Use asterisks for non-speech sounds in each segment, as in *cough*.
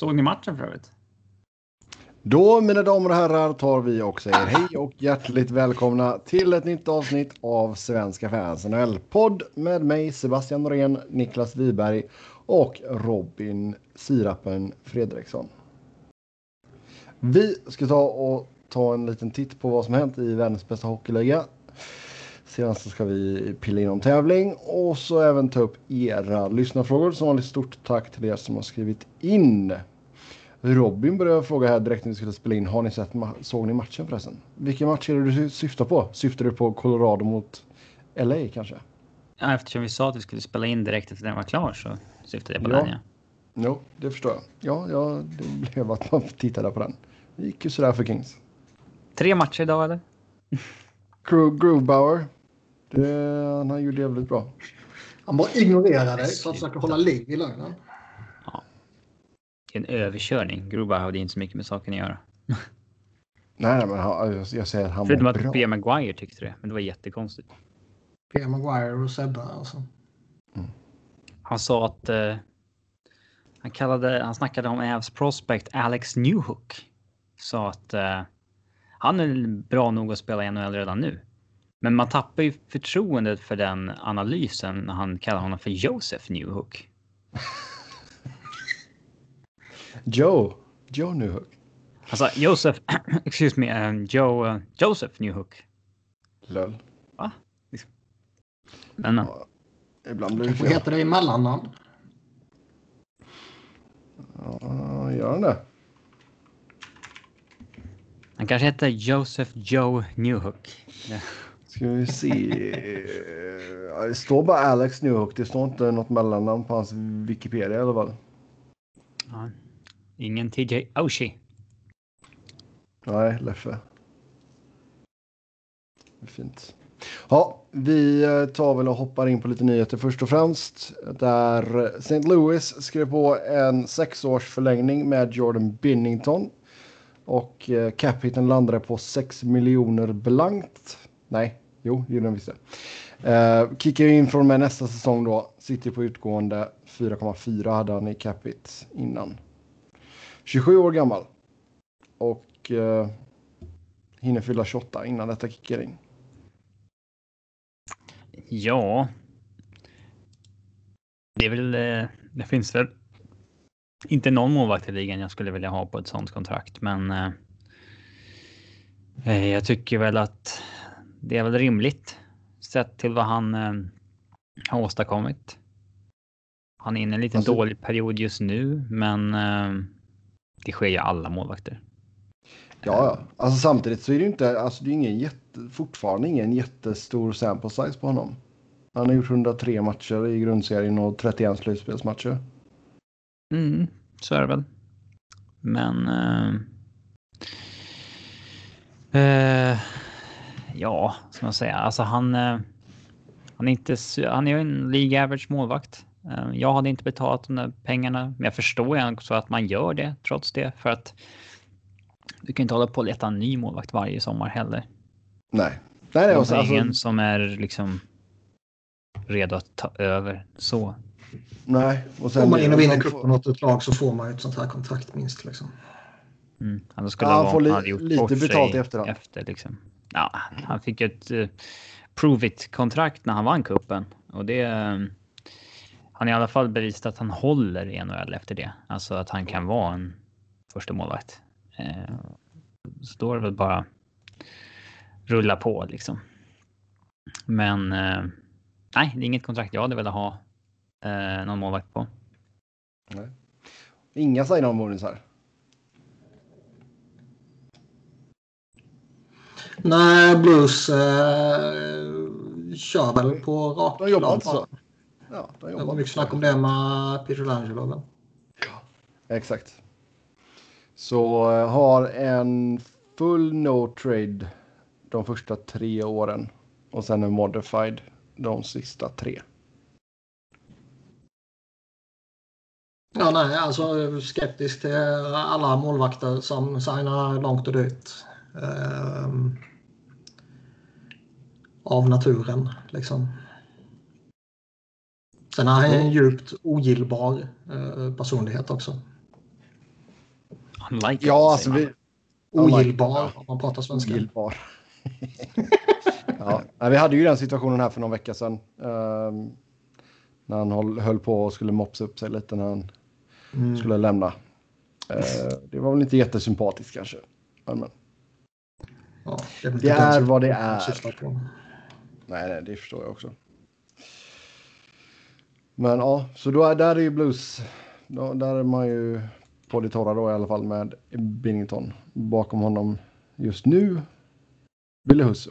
Såg ni matchen för övrigt? Då, mina damer och herrar, tar vi och säger hej och hjärtligt välkomna till ett nytt avsnitt av Svenska fans NHL-podd med mig Sebastian Norén, Niklas Wiberg och Robin Sirapen Fredriksson. Vi ska ta och ta en liten titt på vad som hänt i världens bästa hockeyliga. Sedan så ska vi pilla in om tävling och så även ta upp era lyssnarfrågor. Som vanligt stort tack till er som har skrivit in. Robin började fråga här direkt när vi skulle spela in. Har ni sett, såg ni matchen förresten? Vilken match är det du syftar på? Syftar du på Colorado mot LA kanske? Ja, eftersom vi sa att vi skulle spela in direkt efter den var klar så syftade jag på ja. den ja. Jo, det förstår jag. Ja, ja, det blev att man tittade på den. Det gick ju sådär för Kings. Tre matcher idag eller? Groovebauer. Det, han gjorde jävligt bra. Han bara ignorerar dig för att försöka hålla liv i lögnen. Ja. Det en överkörning. Groovebauer hade inte så mycket med saken att göra. *laughs* Nej, men han, jag säger att han Förutom var bra. Förutom att P. Maguire tyckte det, men det var jättekonstigt. P. Maguire och Sebbe alltså. Mm. Han sa att uh, han kallade, han snackade om Avs prospect Alex Newhook. Sa att uh, han är bra nog att spela i NHL redan nu. Men man tappar ju förtroendet för den analysen när han kallar honom för Joseph Newhook. *laughs* Joe. Joe Newhook. Alltså Joseph, *clears throat* excuse me, um, Joe, uh, Joseph Newhook. Lol. Va? Men, ja, ibland blir det Vad heter det i mellannamn? Ja, gör han det? Han kanske heter Joseph Joe Newhook. *laughs* Ska vi se. Det står bara Alex Newhook. Det står inte något mellannamn på hans Wikipedia i alla fall. Ingen TJ Oshie. Nej, Leffe. Fint. Ja, vi tar väl och hoppar in på lite nyheter först och främst. Där St. Louis skrev på en sexårs förlängning med Jordan Binnington. Och eh, capiten landade på 6 miljoner blankt. Nej, jo, det gjorde den visst uh, Kickar in från med nästa säsong då. Sitter på utgående 4,4 hade han i capit innan. 27 år gammal. Och uh, hinner fylla 28 innan detta kickar in. Ja. Det är väl, eh, det finns väl inte någon målvakt i ligan jag skulle vilja ha på ett sånt kontrakt, men eh, jag tycker väl att det är väl rimligt sett till vad han eh, har åstadkommit. Han är inne i en liten alltså, dålig period just nu, men eh, det sker ju alla målvakter. Ja, alltså samtidigt så är det ju inte, alltså det är ingen jätte, fortfarande ingen jättestor sample size på honom. Han har gjort 103 matcher i grundserien och 31 slutspelsmatcher. Mm, så är det väl. Men... Eh, eh, ja, ska man säga. Alltså han... Eh, han är, inte, han är ju en League Average målvakt. Eh, jag hade inte betalat de där pengarna, men jag förstår ju också att man gör det trots det. För att du kan inte hålla på och leta en ny målvakt varje sommar heller. Nej. Nej, det är alltså, ingen som är liksom redo att ta över så. Nej. Och sen, Om man in och vinner cupen åt ett lag så får man ett sånt här kontrakt minst. Liksom. Mm. Han skulle ja, han får li lite betalt i efterhand. Efter, liksom ja, han fick ett eh, uh, prove it-kontrakt när han vann kuppen och det. Um, han har i alla fall bevisat att han håller i NHL efter det. Alltså att han kan vara en första målvakt. Eh, uh, så då är det väl bara rulla på liksom. Men uh, nej, det är inget kontrakt jag hade velat ha eh, någon målvakt på. Nej. Inga sign-on bonusar? Nej, Blues eh, kör väl på rakt De jobbar inte så. Ja, de jobbar det var mycket snack om det med Peter Langelo. Ja, exakt. Så eh, har en full no trade de första tre åren och sen en modified de sista tre. Ja, nej, alltså skeptisk till alla målvakter som signar långt och dyrt. Eh, av naturen, liksom. Sen är han en djupt ogillbar eh, personlighet också. Unlikable, Ja, alltså vi... man. Ogillbar om man pratar svenska. Ogillbar. *laughs* ja, vi hade ju den situationen här för någon vecka sedan. ehm, när han höll, höll på och skulle mopsa upp sig lite när han Mm. skulle lämna. Eh, det var väl inte jättesympatiskt kanske. Men, men. Ja, det Det är vad det är. Nej, nej, det förstår jag också. Men ja, så då är, där är ju Blues. Då, där är man ju på det torra då i alla fall med Binnington. Bakom honom just nu, Ville Husso.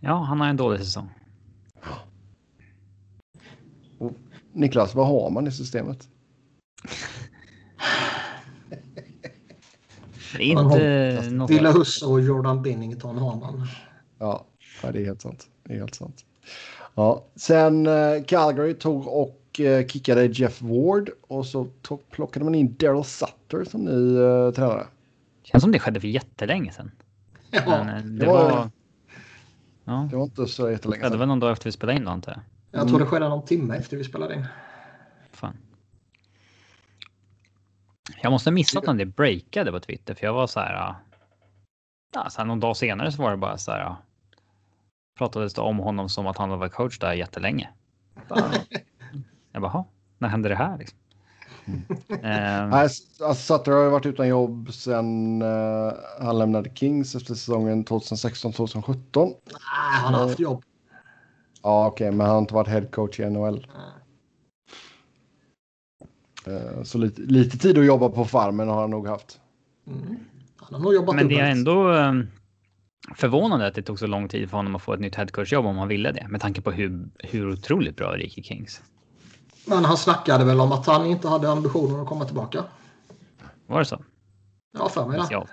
Ja, han har en dålig säsong. Niklas, vad har man i systemet? Det är inte något... Ville Husse och Jordan Binnington har man. Ja, det är helt sant. Det är helt sant. Ja, sen eh, Calgary tog och eh, kickade Jeff Ward och så tog, plockade man in Daryl Sutter som ny eh, tränare. Känns som det skedde för jättelänge sedan. Men Ja, eh, det det var- var... Ja, Det var inte så jättelänge det var sedan. någon dag efter vi spelade in då antar jag. jag tror det skedde någon timme efter vi spelade in. Fan. Jag måste ha missat när det breakade på Twitter för jag var så här. ja, Ja, sen någon dag senare så var det bara så här. ja, Pratades det om honom som att han var coach där jättelänge. Bara, jag bara, "Ha, när hände det här liksom? Eh, *laughs* Nej, S- alltså Sutter har ju varit utan jobb sen eh, han lämnade Kings efter säsongen 2016-2017. Nej, han har haft jobb. Ja, okej, men han har inte varit head coach i NHL. Eh, så lite, lite tid att jobba på farmen har han nog haft. Mm. Han har nog jobbat Men det är ändå eh, förvånande att det tog så lång tid för honom att få ett nytt headcoachjobb om han ville det. Med tanke på hur, hur otroligt bra det gick i Kings. Men han snackade väl om att han inte hade ambitionen att komma tillbaka. Var det så? Ja, för mig det.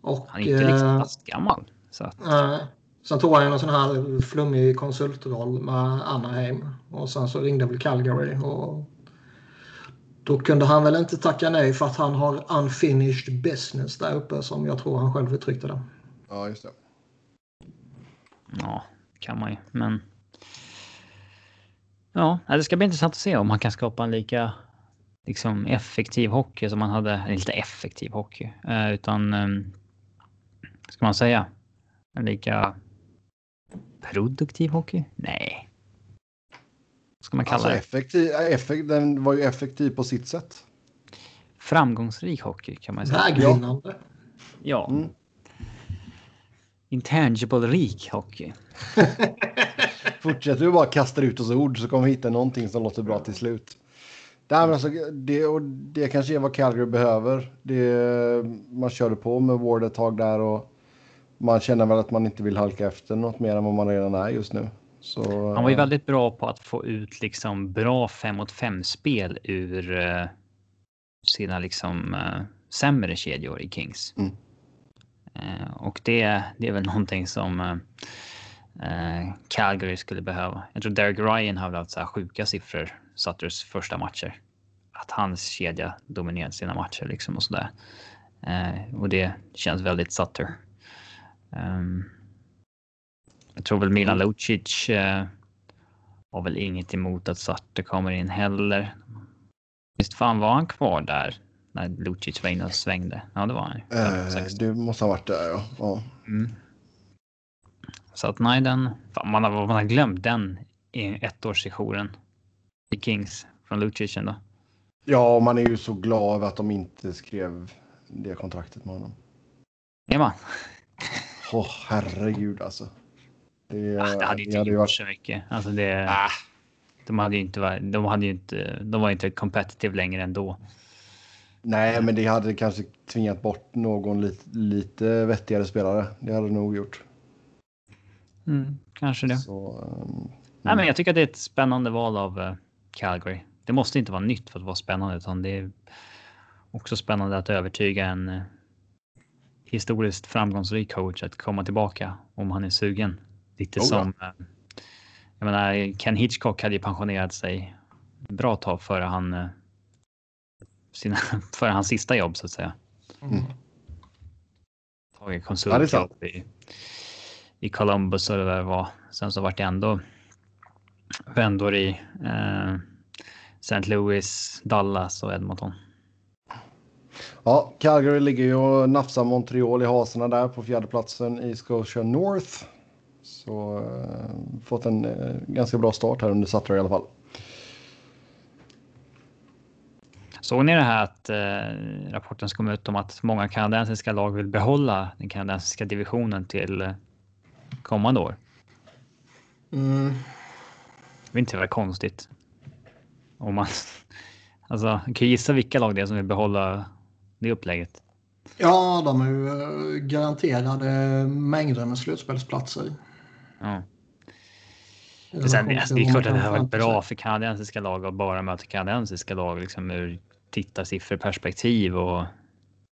Och, Han är inte liksom eh, lastgammal. Så att, nej. sen tog han ju någon sån här flummig konsultroll med Anaheim. Och sen så ringde väl Calgary. Och då kunde han väl inte tacka nej för att han har unfinished business där uppe som jag tror han själv uttryckte det. Ja, just det. ja, kan man ju. Men. Ja, det ska bli intressant att se om han kan skapa en lika liksom effektiv hockey som han hade. Eller inte effektiv hockey, eh, utan. Eh, ska man säga? En lika produktiv hockey? Nej. Ska man kalla Alltså, det? effektiv, effekt, den var ju effektiv på sitt sätt. Framgångsrik hockey kan man säga. Vägvinnande. Ja. Mm. Intangible rik hockey. *laughs* Fortsätter vi bara kasta ut oss ord så kommer vi hitta någonting som låter bra till slut. Det, här, alltså, det, och det kanske är vad Calgary behöver. Det, man körde på med Ward ett tag där och man känner väl att man inte vill halka efter något mer än vad man redan är just nu. Så, Han var ju väldigt bra på att få ut liksom bra 5 mot 5 spel ur eh, sina liksom eh, sämre kedjor i Kings. Mm. Eh, och det, det är väl någonting som eh, eh, Calgary skulle behöva. Jag tror Derek Ryan har väl haft så här sjuka siffror Sutters första matcher. Att hans kedja dominerade sina matcher liksom och sådär. Eh, och det känns väldigt Sutter. Ehm, jag tror väl Milan Lucic eh, har väl inget emot att Sutter kommer in heller. Visst fan var han kvar där när Lucic var inne och svängde? Ja, det var han eh, 16. det måste ha varit där ja. ja. Mm. Så att nej, den, fan, man, har, man har glömt den i ettårssessionen i Kings från Lucic ändå. Ja, man är ju så glad över att de inte skrev det kontraktet med honom. Är man? Åh, herregud alltså. Det, Ah, det hade inte hade gjort varit... så mycket. Alltså det, Ah, de hade ju inte varit, de hade inte, de var inte competitive längre ändå. nej, men det hade kanske tvingat bort någon lite, lite vettigare spelare. Det hade det nog gjort. Mm, kanske det. Så, ehm, Nej, men jag tycker att det är ett spännande val av eh, Calgary. Det måste inte vara nytt för att vara spännande, utan det är också spännande att övertyga en eh, historiskt framgångsrik coach att komma tillbaka om han är sugen. Lite Oh ja. som. eh, Jag menar, Ken Hitchcock hade ju pensionerat sig bra tag före han. eh, Sina, *laughs* före hans sista jobb så att säga. Mm. Tagit Ja, konsultjobb i, i Columbus och det där var. Sen så vart det ändå vändor i eh, St. Louis, Dallas och Edmonton. Ja, Calgary ligger ju och nafsar Montreal i haserna där på fjärdeplatsen i Scotia North. Så eh, fått en eh, ganska bra start här under Sutter i alla fall. Såg ni det här att eh, rapporten som kom ut om att många kanadensiska lag vill behålla den kanadensiska divisionen till eh, kommande år? Mm. Det är inte vara konstigt. Om man *laughs* alltså, man kan gissa vilka lag det är som vill behålla det upplägget. Ja, de är ju eh, garanterade mängder med slutspelsplatser. Ja. Det, sen, det, alltså, det är klart att det har varit bra för kanadensiska lag att bara möta kanadensiska lag liksom ur tittarsifferperspektiv och.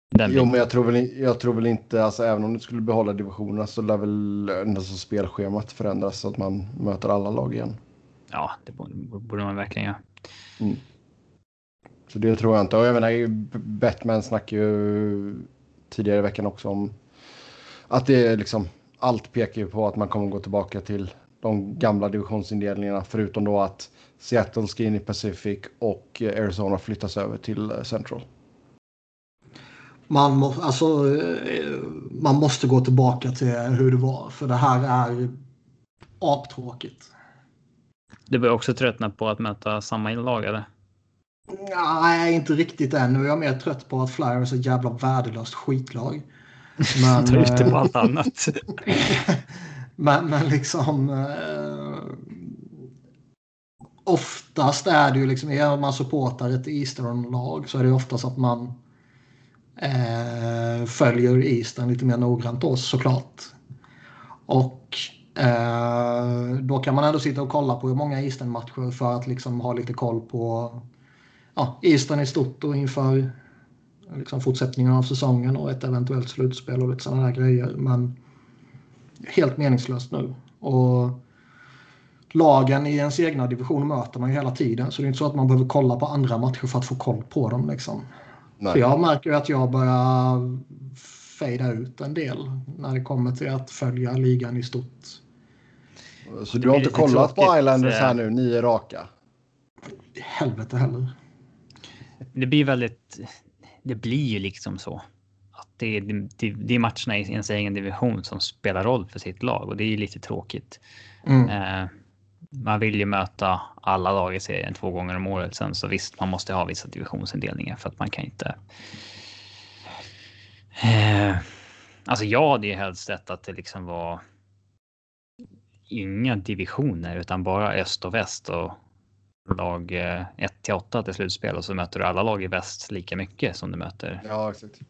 Den jo, men jag tror väl, jag tror väl inte, alltså även om du skulle behålla divisionerna så lär väl alltså, spelschemat förändras så att man möter alla lag igen. Ja, det borde man verkligen göra. Mm. Så det tror jag inte. Och jag menar, Batman snackade ju tidigare i veckan också om att det är liksom allt pekar ju på att man kommer gå tillbaka till de gamla divisionsindelningarna förutom då att Seattle ska in i Pacific och Arizona flyttas över till eh, Central. Man, må, alltså, eh, man måste gå tillbaka till hur det var för det här är aptråkigt. Du börjar också tröttna på att möta samma lag eller? Nej, inte riktigt än. Nu är jag mer trött på att Flyers är ett jävla värdelöst skitlag. Men, Tar ute på allt annat. *laughs* men, men liksom... Eh, oftast är det ju liksom, är man supportar ett Eastern-lag så är det oftast att man eh, följer Eastern lite mer noggrant då såklart. Och eh, då kan man ändå sitta och kolla på många Eastern-matcher för att liksom ha lite koll på ja, Eastern i stort och inför liksom, fortsättningen av säsongen och ett eventuellt slutspel och lite sådana här grejer. Men helt meningslöst nu. Och lagen i ens egna division möter man ju hela tiden. Så det är inte så att man behöver kolla på andra matcher för att få koll på dem. Liksom. För jag märker ju att jag börjar fejda ut en del när det kommer till att följa ligan i stort. Så du har inte kollat på Islanders här nu, nio raka? Helvete heller. Det blir väldigt... Det blir ju liksom så. Att det, det, det är matcherna i ens egen division som spelar roll för sitt lag och det är ju lite tråkigt. Mm. Eh, man vill ju möta alla lag i serien två gånger om året. Sen så visst, man måste ha vissa divisionsindelningar för att man kan inte. Eh, alltså, jag hade ju helst sett att det liksom var. Inga divisioner utan bara öst och väst och lag 1 eh, till 8 till slutspel och så möter du alla lag i väst lika mycket som du möter. Ja, exakt.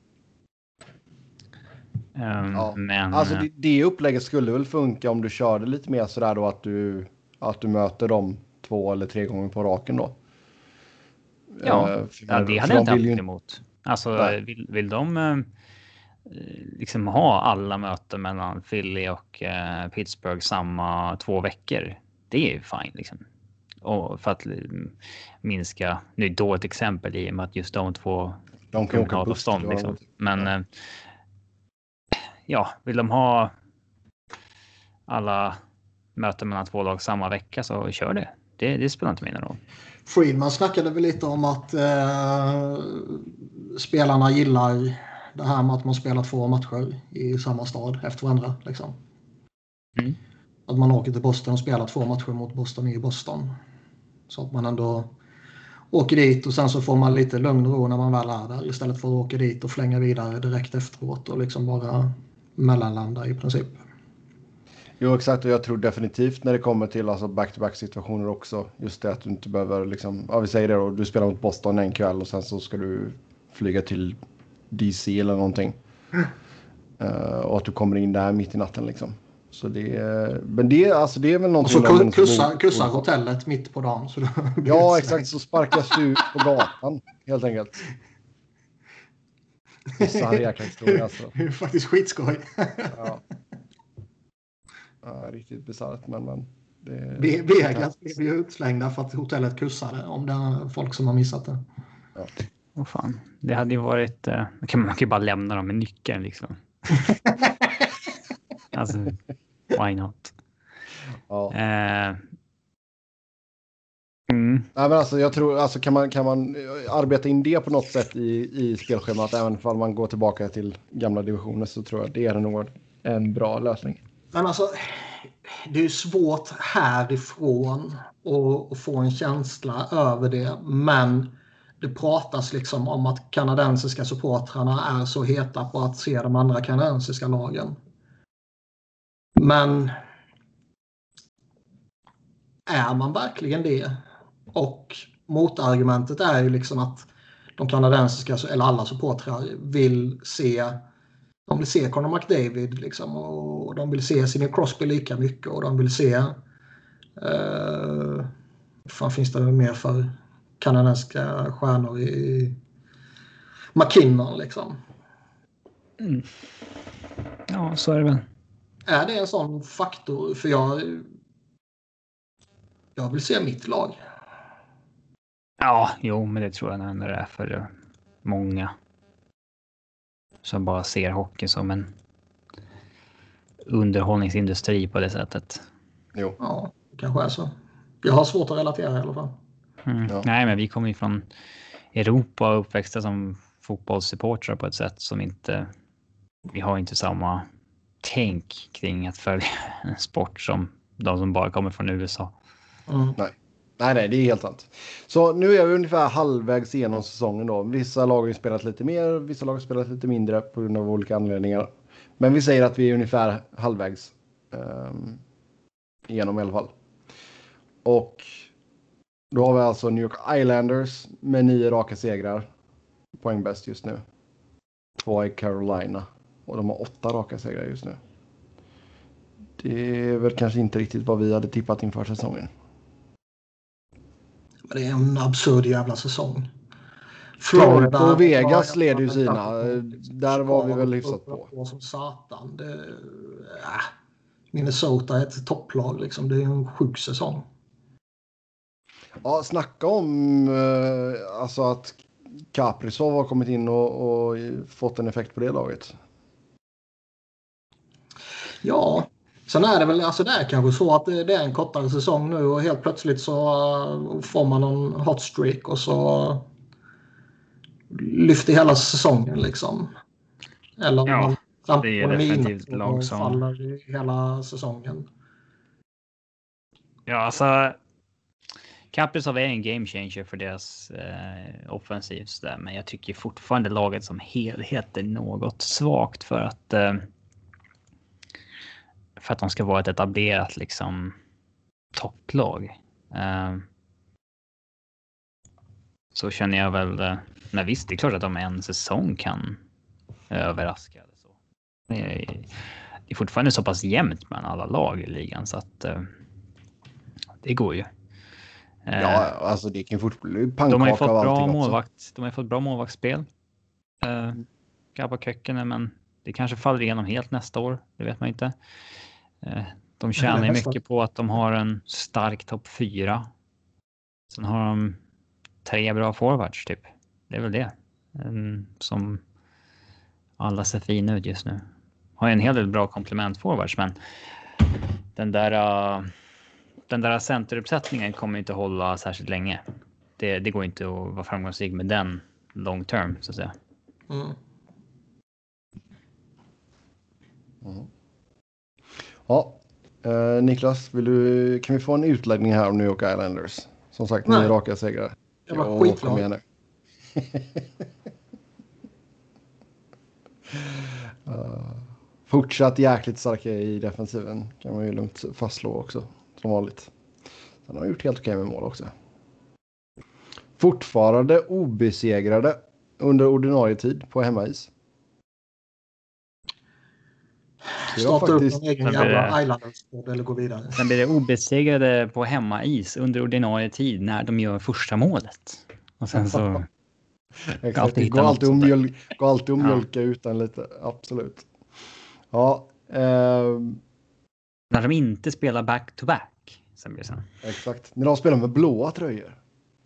Um, ja. Men. Alltså det, det upplägget skulle väl funka om du körde lite mer sådär då att du att du möter dem två eller tre gånger på raken då. Ja, uh, ja det hade jag inte haft ju... emot. Alltså vill, vill de uh, liksom ha alla möten mellan Philly och uh, Pittsburgh samma två veckor? Det är ju fine liksom. Och för att minska, nu är det ett exempel i och med att just de två de kan åka avstånd. Liksom. Men ja. ja, vill de ha alla möten mellan två lag samma vecka så kör det. Det, det spelar inte mindre roll. Friedman snackade väl lite om att eh, spelarna gillar det här med att man spelar två matcher i samma stad efter varandra. Liksom. Mm. Att man åker till Boston och spelar två matcher mot Boston i Boston. Så att man ändå åker dit och sen så får man lite lugn och ro när man väl är där istället för att åka dit och flänga vidare direkt efteråt och liksom bara mellanlanda i princip. Jo, exakt. Och jag tror definitivt när det kommer till alltså back-to-back situationer också. Just det att du inte behöver liksom, ja vi säger det då, du spelar mot Boston en kväll och sen så ska du flyga till DC eller någonting. Mm. Uh, och att du kommer in där mitt i natten liksom. Så det, men det, alltså det är väl någonting... Och så kussar, kussar hotellet mitt på dagen. Så *laughs* ja, exakt. Så sparkas du ut på gatan helt enkelt. Bisarr jäkla historia alltså. *laughs* Det är faktiskt skitskoj. ja. Ja, riktigt bisarrt, men... men det, Vegas blev ju utslängda för att hotellet kussade, om det är folk som har missat det. Ja. Oh, fan. Det hade ju varit... Man, kan, man kan ju bara lämna dem med nyckeln liksom. *laughs* alltså, why not? Ja. Uh, mm. Nej, men alltså, jag tror, alltså, kan, man, kan man arbeta in det på något sätt i, i spelschemat, även om man går tillbaka till gamla divisioner, så tror jag det är nog en bra lösning. Men alltså, det är svårt härifrån att få en känsla över det, men det pratas liksom om att kanadensiska supportrarna är så heta på att se de andra kanadensiska lagen. Men är man verkligen det? Och motargumentet är ju liksom att de kanadensiska, eller alla supportrar, vill se de vill se Conor McDavid liksom, och de vill se Sidney Crosby lika mycket och de vill se Uh, vad fan finns det mer för kanadensiska stjärnor i McKinnon liksom. Mm. Ja, så är det väl. Är det en sån faktor? För jag, jag vill se mitt lag. Ja, jo, men det tror jag när det är för många. Som bara ser hockey som en underhållningsindustri på det sättet. Jo. Ja, kanske är så. Jag har svårt att relatera i alla fall. Mm. Ja. Nej, men vi kommer ju från Europa och uppväxta som fotbollssupportrar på ett sätt som inte... Vi har inte samma tänk kring att följa *laughs* en sport som de som bara kommer från USA. Mm. Nej. Nej, nej, det är helt sant. Så nu är vi ungefär halvvägs igenom säsongen då. Vissa lag har spelat lite mer, vissa lag har spelat lite mindre på grund av olika anledningar. Men vi säger att vi är ungefär halvvägs um, igenom i alla fall. Och då har vi alltså New York Islanders med nio raka segrar. Poäng bäst just nu. Två i Carolina och de har åtta raka segrar just nu. Det är väl kanske inte riktigt vad vi hade tippat inför säsongen. Det är en absurd jävla säsong. Florida och Vegas leder ju sina. Där var vi väl hyfsat på. Som satan. Det, äh. Minnesota är ett topplag liksom. Det är en sjuk säsong. Ja, snacka om uh, alltså att Kaprizov har kommit in och, och, fått en effekt på det laget. Ja, sen är det väl alltså det är kanske så att det, är en kortare säsong nu och helt plötsligt så uh, får man en hot streak och så lyfter hela säsongen liksom. Eller ja, man det är definitivt lag som faller hela säsongen. Ja, alltså Kaprizov är en game changer för deras eh, offensiv. Men jag tycker fortfarande laget som helhet är något svagt för att. Eh, för att de ska vara ett etablerat liksom topplag. Eh, så känner jag väl. Eh, men visst, det är klart att de en säsong kan överraska. Eller så. Det är, det är fortfarande så pass jämnt mellan alla lag i ligan så att. Eh, det går ju. Ja, alltså det kan fort bli pannkaka De har ju fått bra målvakt. De har fått bra målvaktsspel. Uh, Gabba Köckene, men det kanske faller igenom helt nästa år. Det vet man inte. Uh, de tjänar ju mycket på att de har en stark topp fyra. Sen har de tre bra forwards typ. Det är väl det. Um, som alla ser fina ut just nu. Har en hel del bra komplement forwards, men den där uh, den där centeruppsättningen kommer inte hålla särskilt länge. Det, det går inte att vara framgångsrik med den long term så att säga. Mm. Mm. Ja, eh, Niklas, vill du, kan vi få en utläggning här om New York Islanders? Som sagt, nio raka segrar. Jag var skitglad. *laughs* uh, fortsatt jäkligt starka i defensiven kan man ju lugnt fastslå också som vanligt. Han har gjort helt okej med mål också. Fortfarande obesegrade under ordinarie tid på hemmais. Starta faktiskt... upp en egen jävla islanders eller gå vidare. Sen blir det obesegrade på hemmais under ordinarie tid när de gör första målet. Och sen så... *laughs* Exakt, det går alltid, att mjöl... går alltid mjölka ja. utan lite, absolut. Ja. Eh... När de inte spelar back-to-back. Sen blir det sen. Exakt. När de spelar med blåa tröjor.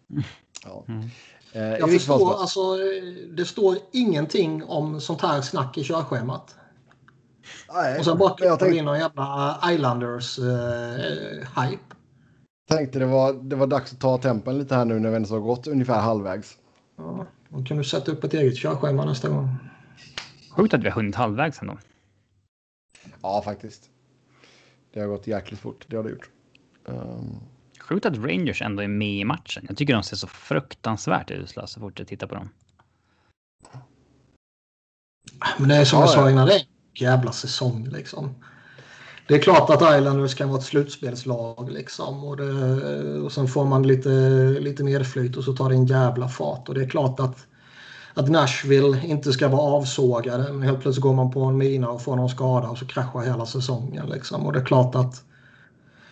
*laughs* Ja. Mm. Eh, jag förstår, alltså, det står ingenting om sånt här snack i körschemat. Nej, och sen bara jag tänkte... in någon jävla Islanders-hype. Tänkte det var, det var dags att ta tempen lite här nu när vi ens har gått ungefär halvvägs. Ja, då kan du sätta upp ett eget körschema nästa gång. Sjukt att vi har hunnit halvvägs ändå. Ja, faktiskt. Det har gått jäkligt fort. Det har det gjort. Um, Sjukt att Rangers ändå är med i matchen. Jag tycker de ser så fruktansvärt usla så fort jag tittar på dem. Men det är som Ja, jag sa innan, en jävla säsong liksom. Det är klart att Islanders kan vara ett slutspelslag liksom. Och, det, och sen får man lite, lite medflyt och så tar det en jävla fart. Och det är klart att, att Nashville inte ska vara avsågade. Men helt plötsligt går man på en mina och får någon skada och så kraschar hela säsongen liksom. Och det är klart att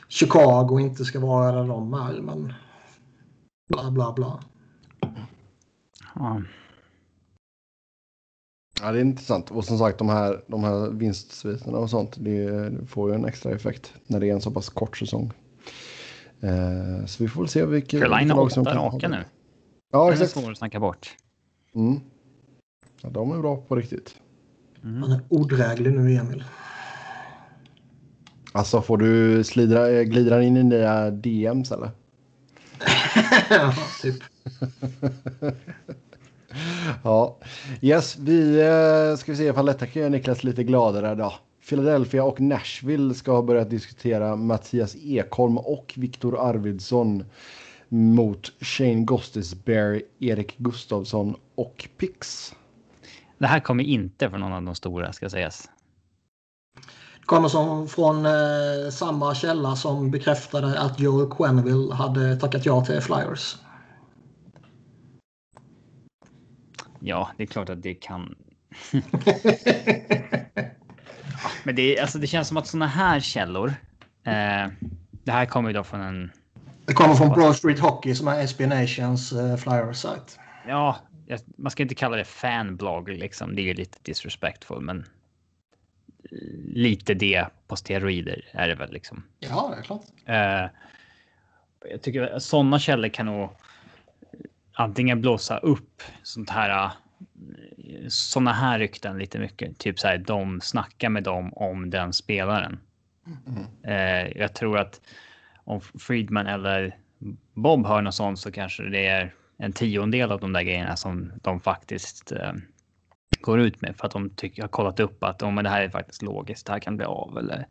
Chicago inte ska vara där de är. Men bla bla bla. Ja ja, det är intressant. Och som sagt, de här, de här vinstsviterna och sånt, det, det får ju en extra effekt när det är en så pass kort säsong. Eh, så vi får väl se vilka Carolina lag som åtta kan ha raka det. nu. Ja, Den är exakt. svår att snacka bort. Mm. Ja, de är bra på riktigt. Mm. Han är odräglig nu Emil. Alltså får du slidra, eh, glida in i nya DMs eller? *laughs* Ja, typ. *laughs* Ja, yes, vi eh, ska vi se ifall detta kan göra Niklas lite gladare då. Philadelphia och Nashville ska ha börjat diskutera Mattias Ekholm och Viktor Arvidsson mot Shane Gostisbehere, Erik Gustafsson och Pix. Det här kommer inte från någon av de stora ska sägas. kommer som från eh, samma källa som bekräftade att Joel Quenneville hade tackat ja till Flyers. Ja, det är klart att det kan. *laughs* Men det, alltså, det känns som att såna här källor. Eh, det här kommer ju då från en. Det kommer från Broad Street Hockey som är SB Nations eh, Flyers-sajt. Ja, jag- man ska inte kalla det fanblogg liksom. Det är ju lite disrespectful, men. Lite det på steroider är det väl liksom. Ja, det är klart. Eh, jag tycker sådana källor kan nog antingen blåsa upp sånt här. Sådana här rykten lite mycket. Typ så här, de snackar med dem om den spelaren. Eh, jag tror att om Friedman eller Bob hör något sånt så kanske det är en tiondel av de där grejerna som de faktiskt eh, går ut med för att de tycker, har kollat upp att oh, men det här är faktiskt logiskt. Det här kan bli av eller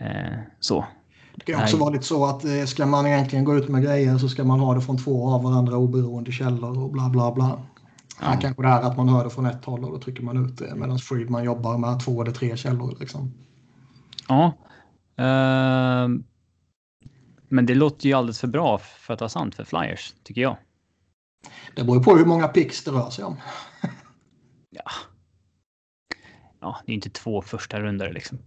eh, så. Det kan också Nej. vara lite så att eh, ska man egentligen gå ut med grejer så ska man ha det från två av varandra oberoende källor och bla bla bla. Här kanske det är att man hör det från ett håll och då trycker man ut det medan Friedman jobbar med två eller tre källor. Liksom. Ja. Ehm, men det låter ju alldeles för bra för att vara sant för Flyers, tycker jag. Det beror ju på hur många picks det rör sig om. Ja. Ja, det är inte två första runder liksom.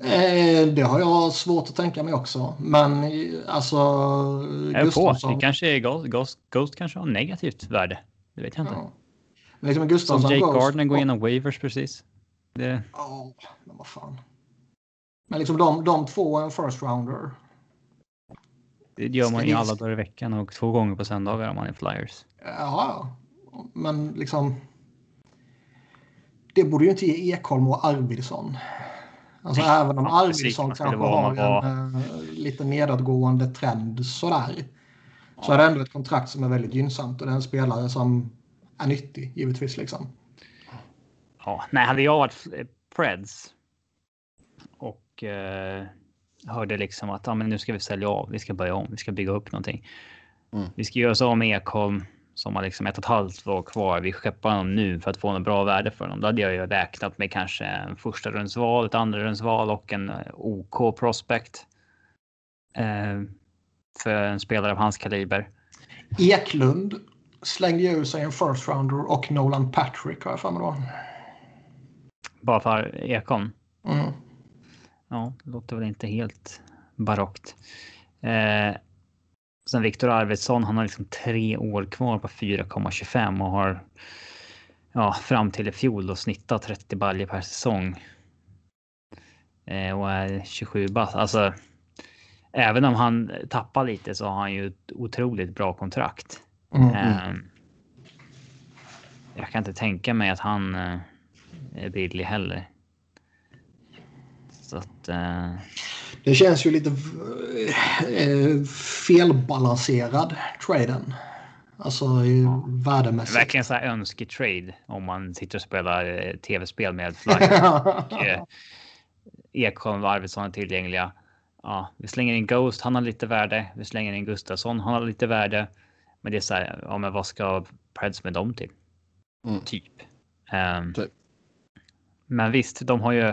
Eh, det har jag svårt att tänka mig också. Men eh, alltså... Jag är på. Gustafsson- Det kanske är Ghost, Ghost, Ghost kanske har negativt värde. Det vet jag inte. Ja. Men liksom Som Gustafsson Jake Ghost- Gardner går igenom waivers precis. Det, Ja, men vad fan. Men liksom de, de två är en first rounder. det gör man ju alla dagar i veckan och två gånger på söndagar om man är Flyers. Ja, men liksom. Det borde ju inte ge Ekholm och Arvidsson. Alltså Nej, även om Arvidsson kanske har en eh, lite nedåtgående trend sådär. Så är det ändå ett kontrakt som är väldigt gynnsamt och det är en spelare som är nyttig givetvis liksom. Ja, nej, hade jag varit Preds och eh, hörde liksom att ja, men nu ska vi sälja av, vi ska börja om, vi ska bygga upp någonting. Mm. Vi ska göra oss av med Ekholm som har liksom ett och ett halvt år kvar. Vi skeppar honom nu för att få något bra värde för honom. Då hade jag ju räknat med kanske en första rundsval, ett andra rundsval och en eh, OK prospect. Eh, för en spelare av hans kaliber. Eklund slängde ju sig en first rounder och Nolan Patrick har jag för mig då. Bara för Ekholm. Mm. Ja, det låter väl inte helt barockt. Eh, sen Viktor Arvidsson, han har liksom tre år kvar på 4,25 och har ja, fram till i fjol då snittat 30 baljor per säsong. Eh, och är 27 bast. Alltså, även om han tappar lite så har han ju ett otroligt bra kontrakt. Mm. Eh, jag kan inte tänka mig att han eh, är billig heller. Så att... Eh, Det känns ju lite eh, felbalanserad traden. Alltså ja. värdemässigt. Verkligen så här önsketrade om man sitter och spelar eh, tv-spel med *laughs* Flyers. och, eh, Ekholm och Arvidsson är tillgängliga. Ja, vi slänger in Ghost, han har lite värde. Vi slänger in Gustafsson, han har lite värde. Men det är så här, ja, men vad ska Preds med dem till? Mm. Typ. Um, typ. Men visst, de har ju.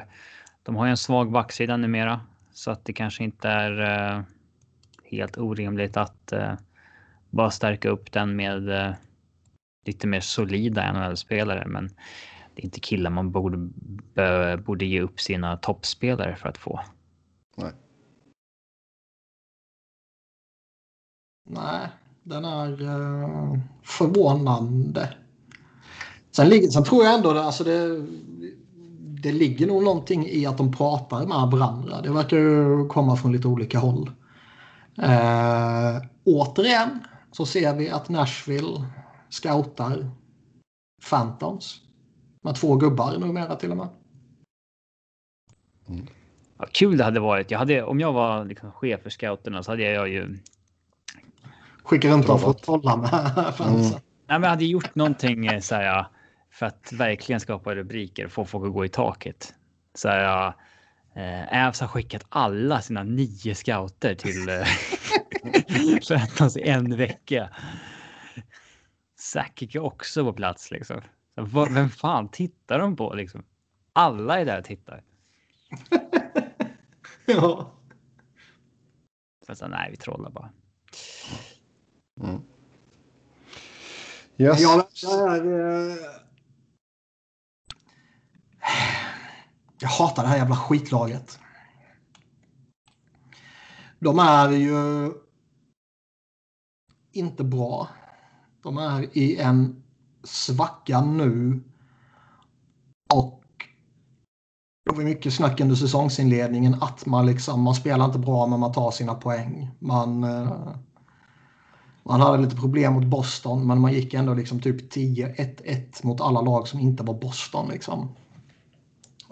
De har ju en svag backsida numera så att det kanske inte är uh, helt orimligt att uh, bara stärka upp den med uh, lite mer solida NHL-spelare. Men det är inte killar man borde, borde ge upp sina toppspelare för att få. Nej. Nej, den är förvånande. Sen, ligger, sen tror jag ändå alltså det, det ligger nog någonting i att de pratar med varandra. Det verkar ju komma från lite olika håll. Uh, återigen så ser vi att Nashville scoutar Phantoms. Med två gubbar numera till och med. Mm. Ja, kul det hade varit. Jag hade, om jag var liksom chef för scouterna så hade jag ju... Skicka runt dem för att trolla med *laughs* fansen. Mm. Nej, men jag hade gjort någonting eh, så här, för att verkligen skapa rubriker och få folk att gå i taket. Så här, eh, Ävs har skickat alla sina nio scouter till eh, *laughs* i en vecka. Sakic är också på plats liksom. Vem fan tittar de på liksom? Alla är där och tittar. *laughs* ja. Så nej, vi trollar bara. Mm. Yes. Jag, är, eh jag hatar det här jävla skitlaget. De är ju inte bra. De är i en svacka nu. Och det var mycket snack under säsongsinledningen att man liksom, man spelar inte bra men man tar sina poäng. Man, eh, man hade lite problem mot Boston men man gick ändå liksom typ 10-1-1 mot alla lag som inte var Boston. Liksom.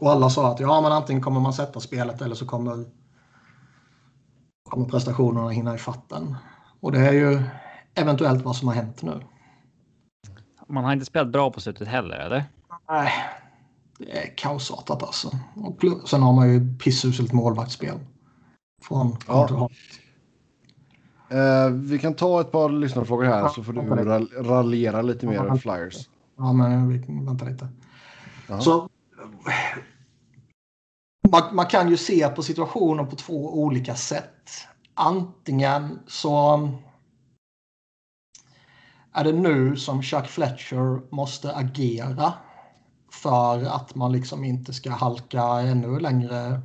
Och alla sa att ja, men antingen kommer man sätta spelet eller så kommer, kommer prestationerna hinna i fatten. Och det är ju eventuellt vad som har hänt nu. Man har inte spelat bra på slutet heller, eller? Nej, det är kaosartat alltså. Och sen har man ju pissuselt målvaktsspel. Från ja. Uh, vi kan ta ett par lyssnarfrågor här så får du raljera lite mer över Flyers. Ja, men vi kan vänta lite. Ja. Så, man, man, kan ju se på situationen på två olika sätt. Antingen så är det nu som Chuck Fletcher måste agera för att man liksom inte ska halka ännu längre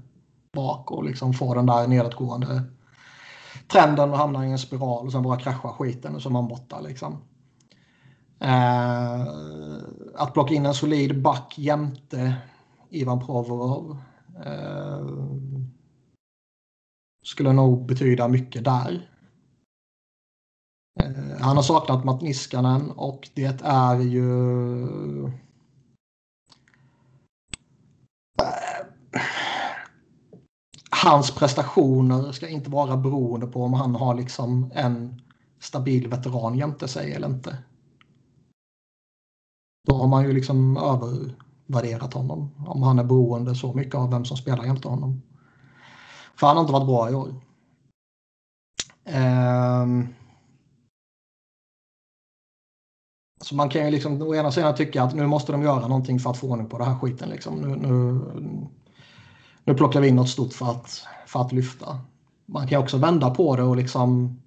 bak och liksom få den där nedåtgående trenden och hamna i en spiral och sen bara krascha skiten och så är man borta liksom. Eh, att plocka in en solid back jämte Ivan Provorov Eh, skulle nog betyda mycket där. Eh, han har saknat Matt Niskanen och det är ju eh, hans prestationer ska inte vara beroende på om han har liksom en stabil veteran jämte sig eller inte. Då har man ju liksom över värderat honom. Om han är beroende så mycket av vem som spelar jämte honom. För han har inte varit bra i år. Um, Så man kan ju liksom å ena sidan tycka att nu måste de göra någonting för att få ordning på den här skiten. Liksom. Nu, nu, nu plockar vi in något stort för att, för att lyfta. Man kan också vända på det och liksom...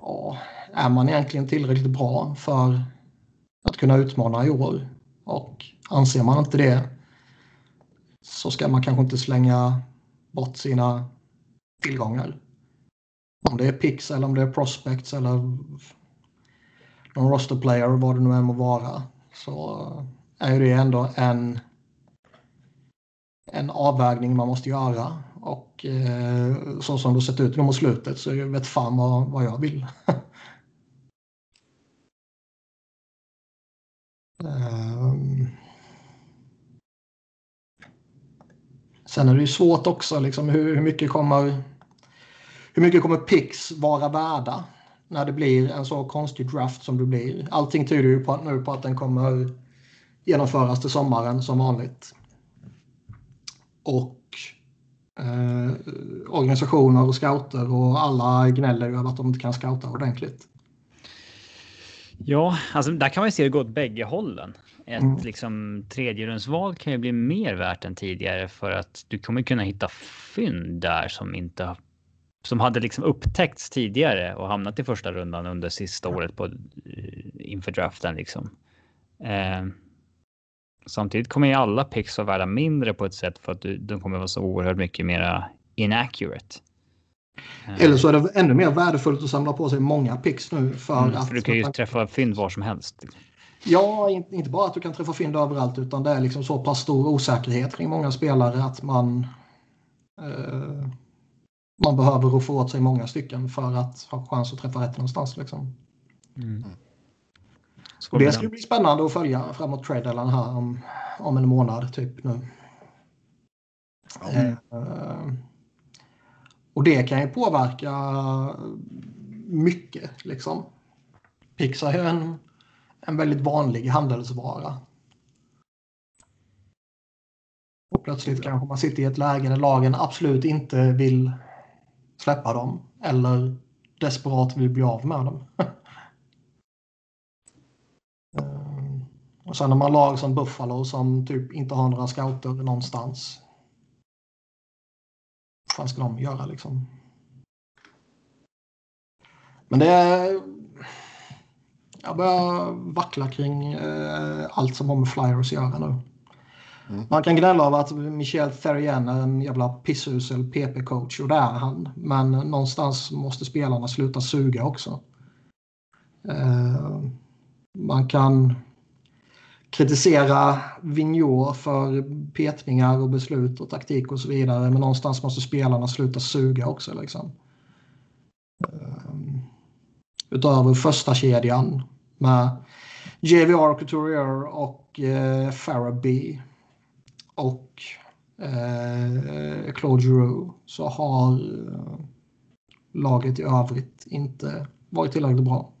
Ja, är man egentligen tillräckligt bra för att kunna utmana i år? Och anser man inte det så ska man kanske inte slänga bort sina tillgångar. Om det är Pix eller om det är Prospects eller någon roster player, vad det nu än må vara, så är det ändå en, en avvägning man måste göra. Och eh, så som det sett ut nu mot slutet så jag vet fan vad, vad jag vill. *laughs* Sen är det ju svårt också liksom hur, hur mycket kommer hur mycket kommer picks vara värda när det blir en så konstig draft som det blir. Allting tyder ju på, nu på att den kommer genomföras till sommaren som vanligt. Och eh, organisationer och scouter och alla gnäller över att de inte kan scouta ordentligt. Ja, alltså där kan man ju se det gå åt bägge hållen. Ett Mm. liksom tredjerumsval kan ju bli mer värt än tidigare för att du kommer kunna hitta fynd där som inte som hade liksom upptäckts tidigare och hamnat i första rundan under sista året på eh, inför draften liksom. Eh, samtidigt kommer ju alla picks vara värda mindre på ett sätt för att du, de kommer vara så oerhört mycket mera inaccurate. Eh, Eller så är det ännu mer värdefullt att samla på sig många picks nu för mm, att... för du kan ju träffa fynd var som helst. Ja, in- inte bara att du kan träffa fynd överallt utan det är liksom så pass stor osäkerhet kring många spelare att man eh, man behöver få åt sig många stycken för att ha chans att träffa rätt någonstans. Liksom. Mm. Och det ska bli spännande att följa framåt trade här om, om en månad typ nu. Mm. Eh, och det kan ju påverka mycket liksom. Pix är en, en väldigt vanlig handelsvara. Och plötsligt kanske man sitter i ett läge där lagen absolut inte vill släppa dem eller desperat vill bli av med dem. *laughs* Eh, och sen har man lag som Buffalo som typ inte har några scouter någonstans. Vad fan ska de göra liksom? Men det är... Jag börjar vackla kring eh, allt som har med Flyers att göra nu. Mm. Man kan gnälla över att Michel Therrien är en jävla pissusel PP-coach och det är han. Men någonstans måste spelarna sluta suga också. Eh, man kan kritisera Vigneault för petningar och beslut och taktik och så vidare. Men någonstans måste spelarna sluta suga också. Liksom. Um, utöver första kedjan med JVR, Couturier och eh, Farabee och eh, Claude Giroux så har eh, laget i övrigt inte varit tillräckligt bra.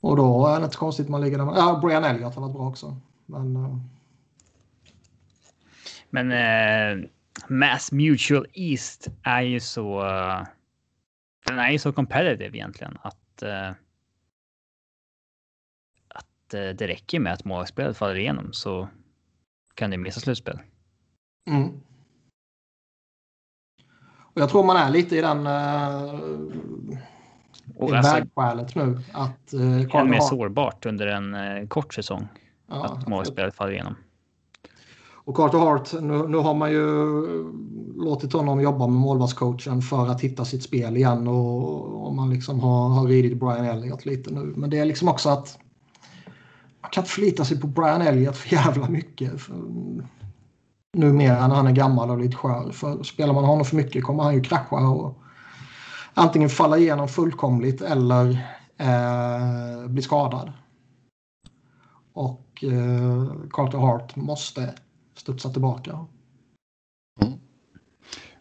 Och då är det inte konstigt man ligger där. Ja, Brian Elliott har varit bra också. Men eh, Men eh, Mass Mutual East är ju så. Eh, eh, den är ju så competitive egentligen att. Eh, att eh, det räcker med att målvaktsspelet faller igenom så kan det missa slutspel. Mm. Och jag tror man är lite i den uh, Och i alltså, vägskälet nu. Att, uh, än mer sårbart under en eh, kort säsong ja, att målvaktsspelet faller igenom. Och Carter Hart, nu, nu har man ju eh, låtit honom jobba med målvaktscoachen för att hitta sitt spel igen och, och man liksom har, har ridit Brian Elliott lite nu. Men det är liksom också att man kan inte förlita sig på Brian Elliott för jävla mycket. För, mm, numera när han är gammal och lite skör. För spelar man honom för mycket kommer han ju krascha och antingen falla igenom fullkomligt eller eh, bli skadad. Och eh, Carter Hart måste studsa tillbaka.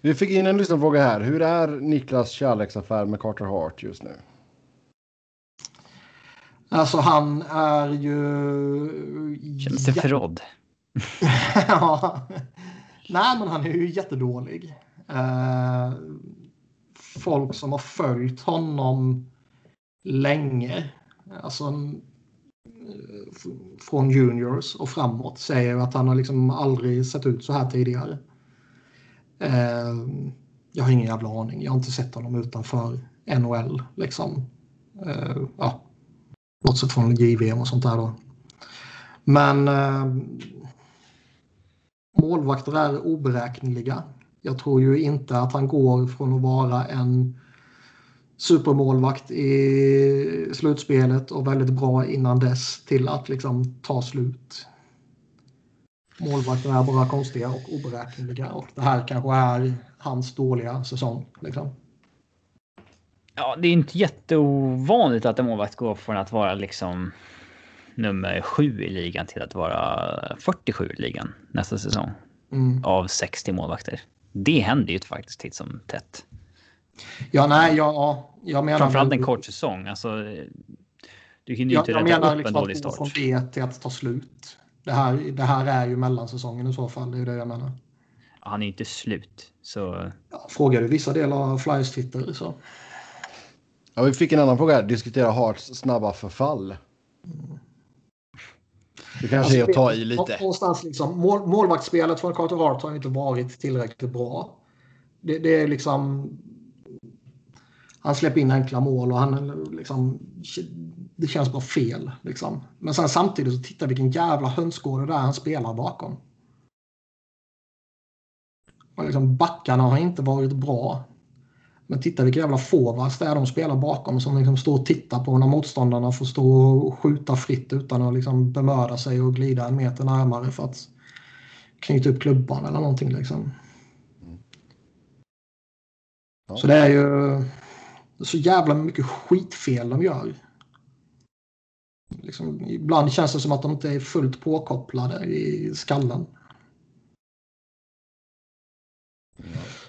Vi fick in en lyssnarfråga här. Hur är Niklas kärleksaffär med Carter Hart just nu? Alltså han är ju... Känns det förrådd? *laughs* ja. Nej men han är ju jättedålig. Eh, folk som har följt honom länge, alltså från juniors och framåt, säger att han har liksom aldrig sett ut så här tidigare. Eh, jag har ingen jävla aning. Jag har inte sett honom utanför NHL. Liksom. Eh, ja. Bortsett från JVM och sånt där då. Men eh, målvakter är oberäkneliga. Jag tror ju inte att han går från att vara en supermålvakt i slutspelet och väldigt bra innan dess till att liksom ta slut. Målvakter är bara konstiga och oberäkneliga och det här kanske är hans dåliga säsong. Liksom. Ja, det är inte jätteovanligt att en målvakt går från att vara liksom nummer sju i ligan till att vara 47 i ligan nästa säsong. Mm. Av 60 målvakter. Det händer ju faktiskt titt som tätt. Ja, nej, ja, jag menar... Framförallt en kort säsong. Alltså, du hinner ju inte jag rädda menar upp liksom en dålig att gå start. från det till att ta slut. Det här, det här är ju mellansäsongen i så fall. Det är det jag menar. Han är inte slut. Så Ja, frågar du vissa delar av Flyers Twitter så... Ja, vi fick en annan fråga. Diskutera Hearts snabba förfall. Det kanske är att ta i lite. Någonstans liksom, mål, målvaktsspelet från Carter Hart har inte varit tillräckligt bra. Det, det är liksom... Han släpper in enkla mål och han liksom... Det känns bara fel. Liksom. Men sen samtidigt så titta vilken jävla hönsgård det är han spelar bakom. Och liksom backarna har inte varit bra. Men titta vilka jävla forwards det är de spelar bakom som liksom står och tittar på när motståndarna får stå och skjuta fritt utan att liksom bemöda sig och glida en meter närmare för att knyta upp klubban eller någonting. Liksom. Ja. Så det är ju det är så jävla mycket skitfel de gör. Liksom, ibland känns det som att de inte är fullt påkopplade i skallen.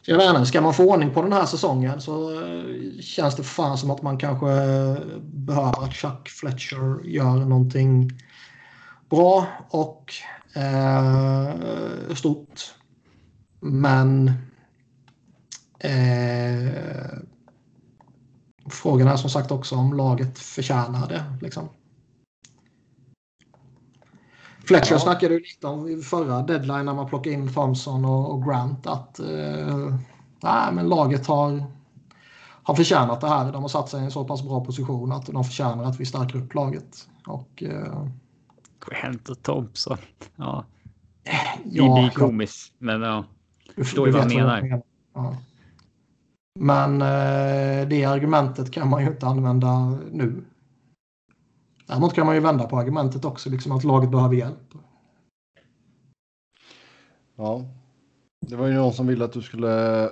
Så jag menar, ska man få ordning på den här säsongen så eh, känns det fan som att man kanske eh, behöver att Chuck Fletcher gör någonting bra och eh, stort. Men eh, frågan är som sagt också om laget förtjänar det. Liksom. Fletcher Ja. snackade ju lite om i förra deadline när man plockade in Thompson och, Grant att eh, nej, men laget har, har förtjänat det här. De har satt sig i en så pass bra position att de förtjänar att vi stärker upp laget. Och, eh, Grant och Thompson. Ja, det ja, blir komiskt. Men ja, du förstår ju vad vet han jag menar. Ja. Men eh, det argumentet kan man ju inte använda nu. Däremot kan man ju vända på argumentet också, liksom att laget behöver hjälp. Ja. Det var ju någon som ville att du skulle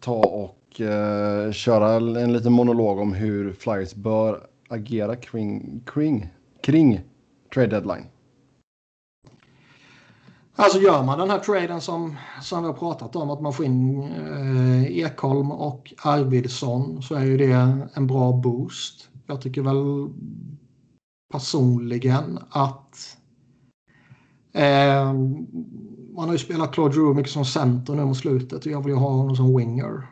ta och eh, köra en liten monolog om hur Flyers bör agera kring, kring, kring trade deadline. Alltså gör man den här traden som, som vi har pratat om, att man får in eh, Ekholm och Arvidsson så är ju det en bra boost. Jag tycker väl personligen att eh, man har ju spelat Claude Drew mycket som center nu mot slutet och jag vill ju ha honom som winger.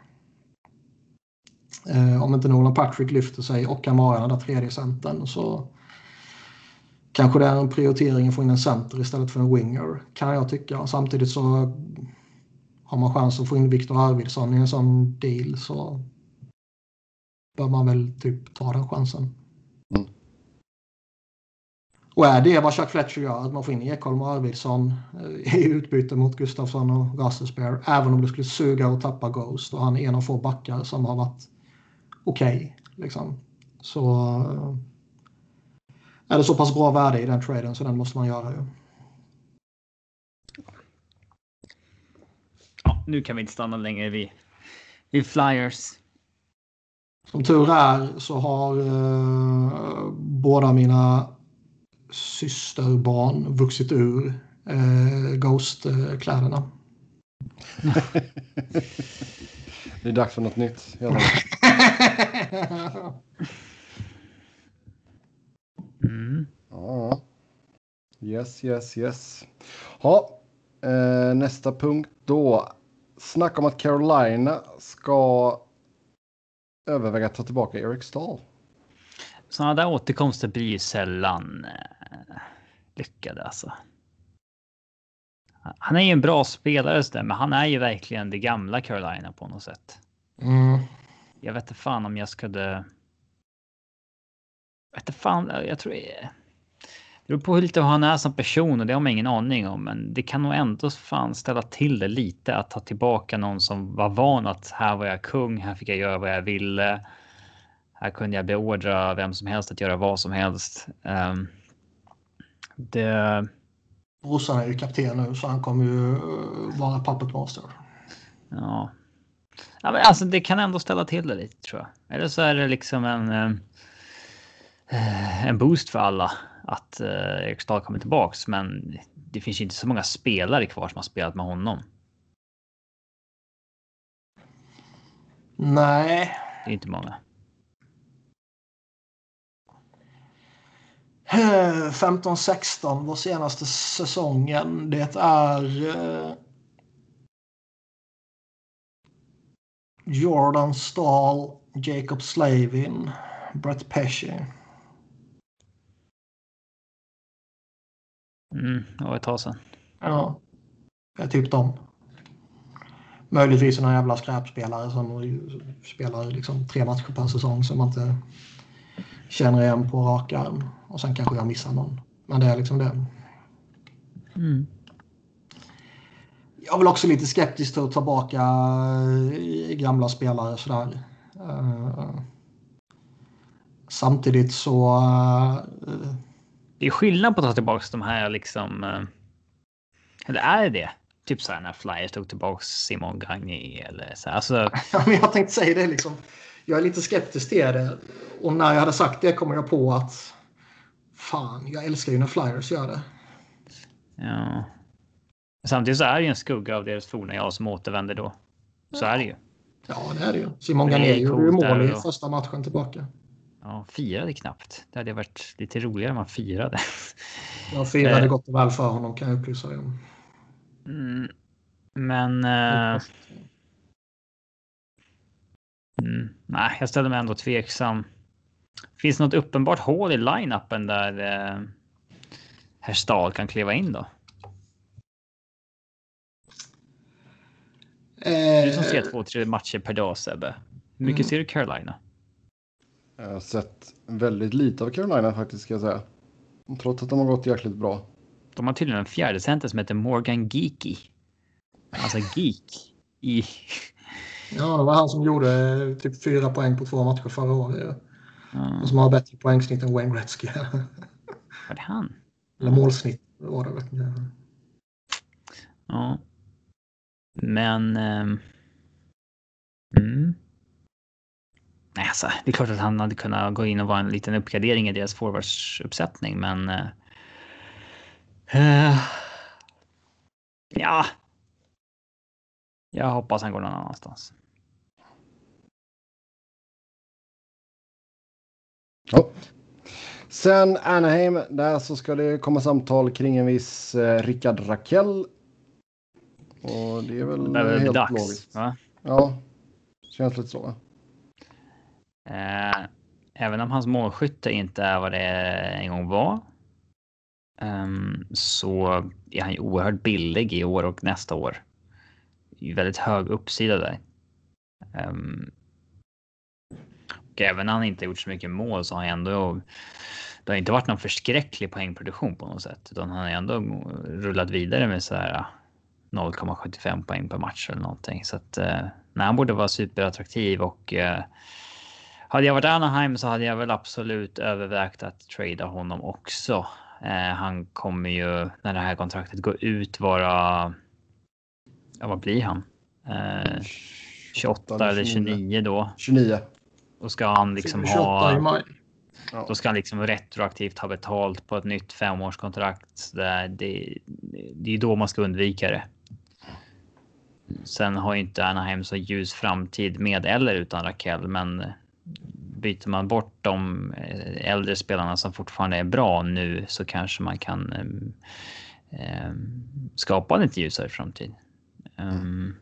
Eh, om inte Nolan Patrick lyfter sig och kan vara den där tredje centern så kanske det är en prioritering att få in en center istället för en winger kan jag tycka. Samtidigt så har man chans att få in Viktor Arvidsson i en sån deal så bör man väl typ ta den chansen. Mm. Och är det vad Chuck Fletcher gör, att man får in Ekholm och Arvidsson eh, i utbyte mot Gustafsson och Russelspear, även om det skulle suga och tappa Ghost och han är en av få backar som har varit okej. liksom. Så eh, är det så pass bra värde i den traden så den måste man göra ju. ja, nu kan vi inte stanna längre vid, vid Flyers. Som tur är så har eh, båda mina systerbarn vuxit ur eh, Ghost-kläderna. *laughs* Det är dags för något nytt. *laughs* Mm. Ja. Yes, yes, yes. Ja, eh, nästa punkt då. Snack om att Carolina ska överväga att ta tillbaka Eric Stahl. Sådana där återkomster blir ju sällan eh, lyckade alltså. Han är ju en bra spelare, så där, men han är ju verkligen det gamla Carolina på något sätt. Mm. Jag vet inte fan om jag skulle. Vet fan, jag tror. Det beror på hur lite han är som person och det har man ingen aning om. Men det kan nog ändå fan ställa till det lite att ta tillbaka någon som var van att här var jag kung, här fick jag göra vad jag ville. Här kunde jag beordra vem som helst att göra vad som helst. Um, det, Brorsan är ju kapten nu så han kommer ju eh, vara puppet master. ja. ja men alltså det kan ändå ställa till det lite tror jag. Eller så är det liksom en. Eh, en boost för alla att eh, Erik Stahl kommer tillbaks. Men det finns ju inte så många spelare kvar som har spelat med honom. Nej. Det är inte många. 15-16 var senaste säsongen. Det är eh, Jordan Stahl, Jacob Slavin, Brett Pesci. Mm, det var ett tag sedan. Ja, det är typ dem. Möjligtvis några jävla skräpspelare som spelar liksom tre matcher per säsong som man inte känner igen på rak arm. Och sen kanske jag missar någon. Men det är liksom det. Mm. Jag är väl också lite skeptisk till att ta tillbaka eh, gamla spelare sådär. Uh, samtidigt så... Uh, det är skillnad på att ta tillbaka de här liksom. Eller är det? Typ så här när Flyers tog tillbaka Simon Gagné eller så. Alltså... *laughs* ja, men jag tänkte säga det liksom. Jag är lite skeptisk till det. Och när jag hade sagt det kom jag på att fan, jag älskar ju när Flyers gör det. Ja. Samtidigt så är det ju en skugga av deras forna jag som återvänder då. Så är det ju. Ja, det är det ju. Simon Gagné gjorde ju mål i första matchen tillbaka. Ja, firade knappt. Det hade varit lite roligare om man firade. *laughs* Jag firade eh. gott och väl för honom kan jag upplysa dig om. Mm, men... Eh, mm, nej, jag ställer mig ändå tveksam. Finns det något uppenbart hål i line-upen där eh, herr Stahl kan kliva in då? Eh, du som ser två, tre matcher per dag Sebbe. Hur mycket mm. ser du Carolina? Jag har sett väldigt lite av Carolina faktiskt ska jag säga. Trots att de har gått jäkligt bra. De har tydligen en fjärde center som heter Morgan Geeky. Alltså geek i... Ja, det var han som gjorde typ fyra poäng på två matcher förra året. Mm. Och som har bättre poängsnitt än Wayne Gretzky. *laughs* Var det han? Eller målsnitt var det. Vet inte. Ja. Men... Um... Mm. Nej, alltså, det är klart att han hade kunnat gå in och vara en liten uppgradering i deras forwardsuppsättning, men... Uh... Ja. Jag hoppas han går någon annanstans. Ja. Sen Anaheim, där så ska det komma samtal kring en viss eh, Rickard Rakell. Och det är väl det är helt dags, logiskt. Va? Ja, känns lite så. Eh, även om hans målskytte inte är vad det en gång var. Um, så är han ju oerhört billig i år och nästa år. Väldigt hög uppsida där. Um, och även när han inte gjort så mycket mål så har han ändå. Det har inte varit någon förskräcklig poängproduktion på något sätt, utan han har ändå rullat vidare med så här eh, 0,75 poäng per match eller någonting. Så att eh, nej, han borde vara superattraktiv och eh, hade jag varit Anaheim så hade jag väl absolut övervägt att trada honom också. Eh, han kommer ju när det här kontraktet går ut vara. Ja, vad blir han? Eh, 28 eller 29 då. 29. Då ska han liksom ha. Då ska han liksom retroaktivt ha betalt på ett nytt femårskontrakt. Det, det, det är då man ska undvika det. Sen har ju inte Anaheim så ljus framtid med eller utan Rakell, men byter man bort de eh, äldre spelarna som fortfarande är bra nu så kanske man kan eh, skapa en lite ljusare framtid. Um,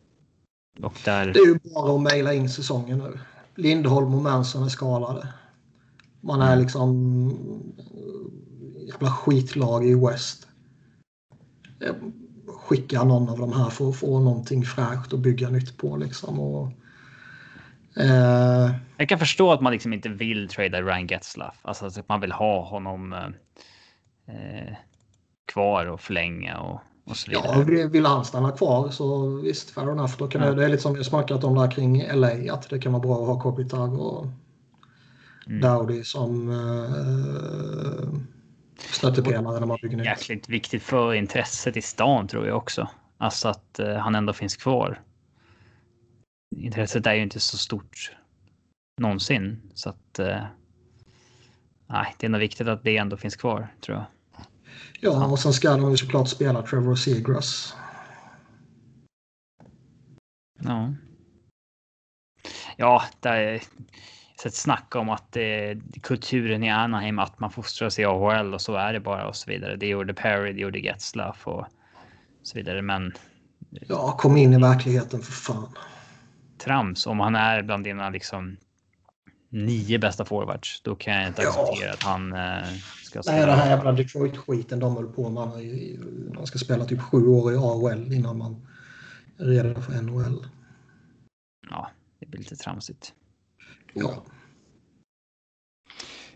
och där... Det är ju bara att mejla in säsongen nu. Lindholm och Manson är skadade. Man är mm. liksom jävla skitlag i West. Skicka någon av de här för att få någonting fräscht och bygga nytt på liksom. Och, eh... Jag kan förstå att man liksom inte vill trada Ryan Getzlaff. Alltså att man vill ha honom eh, kvar och förlänga och, och så vidare. Ja, vill han stanna kvar så visst, fair enough. Då kan ja. det, det är lite som vi snackat om där kring LA, att det kan vara bra att ha Kopitar och mm. Dowdy som eh, stöttepelare när man bygger nytt. Jäkligt viktigt för intresset i stan tror jag också. Alltså att eh, han ändå finns kvar. Intresset är ju inte så stort någonsin så att. Eh, nej, det är nog viktigt att det ändå finns kvar tror jag. Ja, och sen ska de ju såklart spela Trevor Seagrass. Ja. Ja, det är sett snack om att det, kulturen i Anaheim, att man fostras i AHL och så är det bara och så vidare. Det gjorde Perry, det gjorde Getzlaff och så vidare. Men Ja, kom in i verkligheten för fan. trams om han är bland dina liksom nio bästa forwards, då kan jag inte Ja. acceptera att han eh, ska Nej, den här spela. jävla Detroit-skiten de höll på med. i- Man ska spela typ sju år i AHL innan man är redo för NHL. Ja, det blir lite tramsigt. Ja.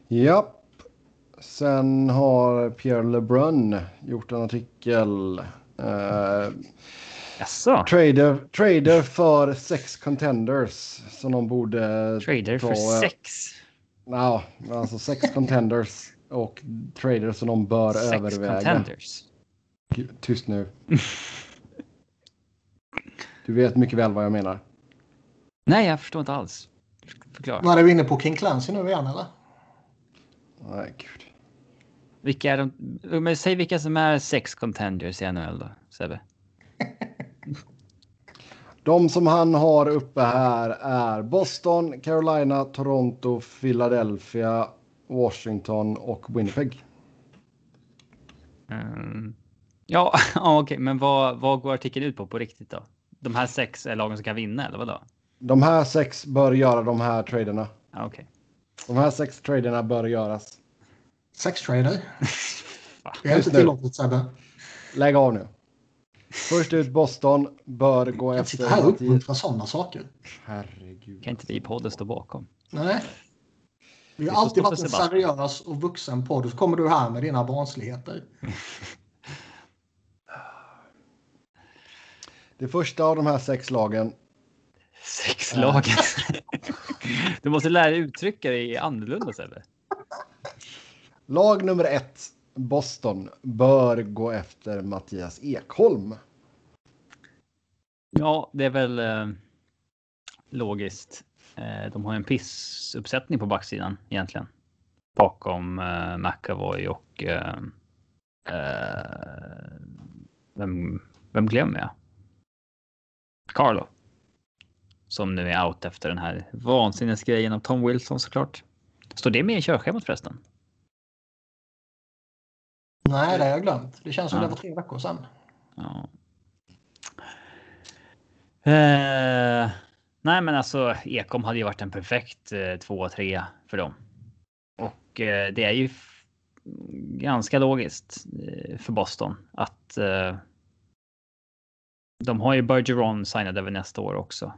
Japp. Sen har Pierre LeBrun gjort en artikel. Uh, Jaså? trader, trader för sex contenders. Som de borde... Trader för ta, eh, sex? Ja, alltså sex contenders och traders som de bör Sex överväga. contenders? Gud, Tyst nu. Du vet mycket väl vad jag menar. Nej, jag förstår inte alls. Förklara. Var är vi inne på King Clancy nu igen eller? Nej, gud. Vilka är de? Men säg vilka som är sex contenders i NHL då, Sebbe. De som han har uppe här är Boston, Carolina, Toronto, Philadelphia, Washington och Winnipeg. Mm. *laughs* Ja, okej, men vad, vad går artikeln ut på på riktigt då? De här sex är lagen som kan vinna eller vadå? De här sex bör göra de här traderna. Okej. De här sex traderna bör göras. Sex trader. *laughs* Det är inte tillåtet Sebbe. Lägg av nu. Först ut Boston bör gå efter sitter här och Mattias. uppmuntrar sådana saker. Herregud. Kan inte vi i podden stå bakom? Nej. Vi Det har alltid varit en seriös och vuxen podd och så kommer du här med dina barnsligheter. *laughs* Det första av de här sex lagen. Sex lagen. *laughs* du måste lära dig uttrycka dig annorlunda Sebbe. Lag nummer ett, Boston, bör gå efter Mattias Ekholm. Ja, det är väl eh, logiskt. Eh, de har en pissuppsättning på backsidan egentligen. Bakom eh, McAvoy och eh, eh, vem, vem glömmer jag? Carlo. Som nu är out efter den här vansinnesgrejen av Tom Wilson såklart. Står det med i körschemat förresten? Nej, det har jag glömt. Det känns som Ja. det var tre veckor sedan. Ja. Eh, nej, men alltså Ekom hade ju varit en perfekt eh, tvåa, trea för dem. Och eh, det är ju ganska logiskt eh, för Boston att eh, de har ju Bergeron signad över nästa år också.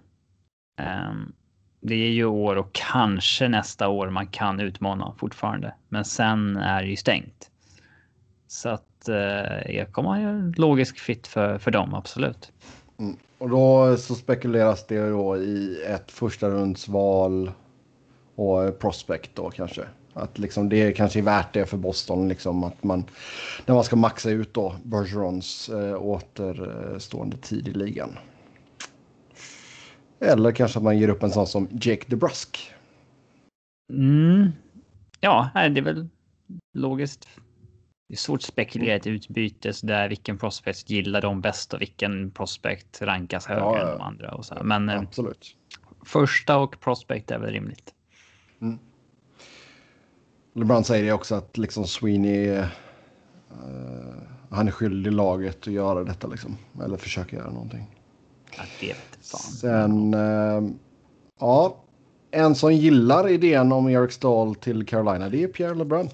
Ehm, det är ju år och kanske nästa år man kan utmana fortfarande, men sen är det ju stängt. Så att eh, har ju en logisk fit för, för dem, absolut. Och då så spekuleras det då i ett första rundsval och prospect då kanske. Att liksom det kanske är värt det för Boston liksom att man när man ska maxa ut då Bergerons eh, återstående tid i ligan. Eller kanske att man ger upp en sån som Jake DeBrusk. Mm. Ja, det är väl logiskt. Det är svårt att spekulera i ett utbyte så där vilken prospect gillar de bäst och vilken prospect rankas högre Ja, ja. än de andra och så. här. Men eh, Absolut. första och prospect är väl rimligt. LeBron säger det också att liksom Sweeney eh, han är skyldig laget att göra detta liksom. Eller försöka göra någonting. Vet fan. Sen, eh, ja, en som gillar idén om Eric Stahl till Carolina, det är Pierre LeBrun.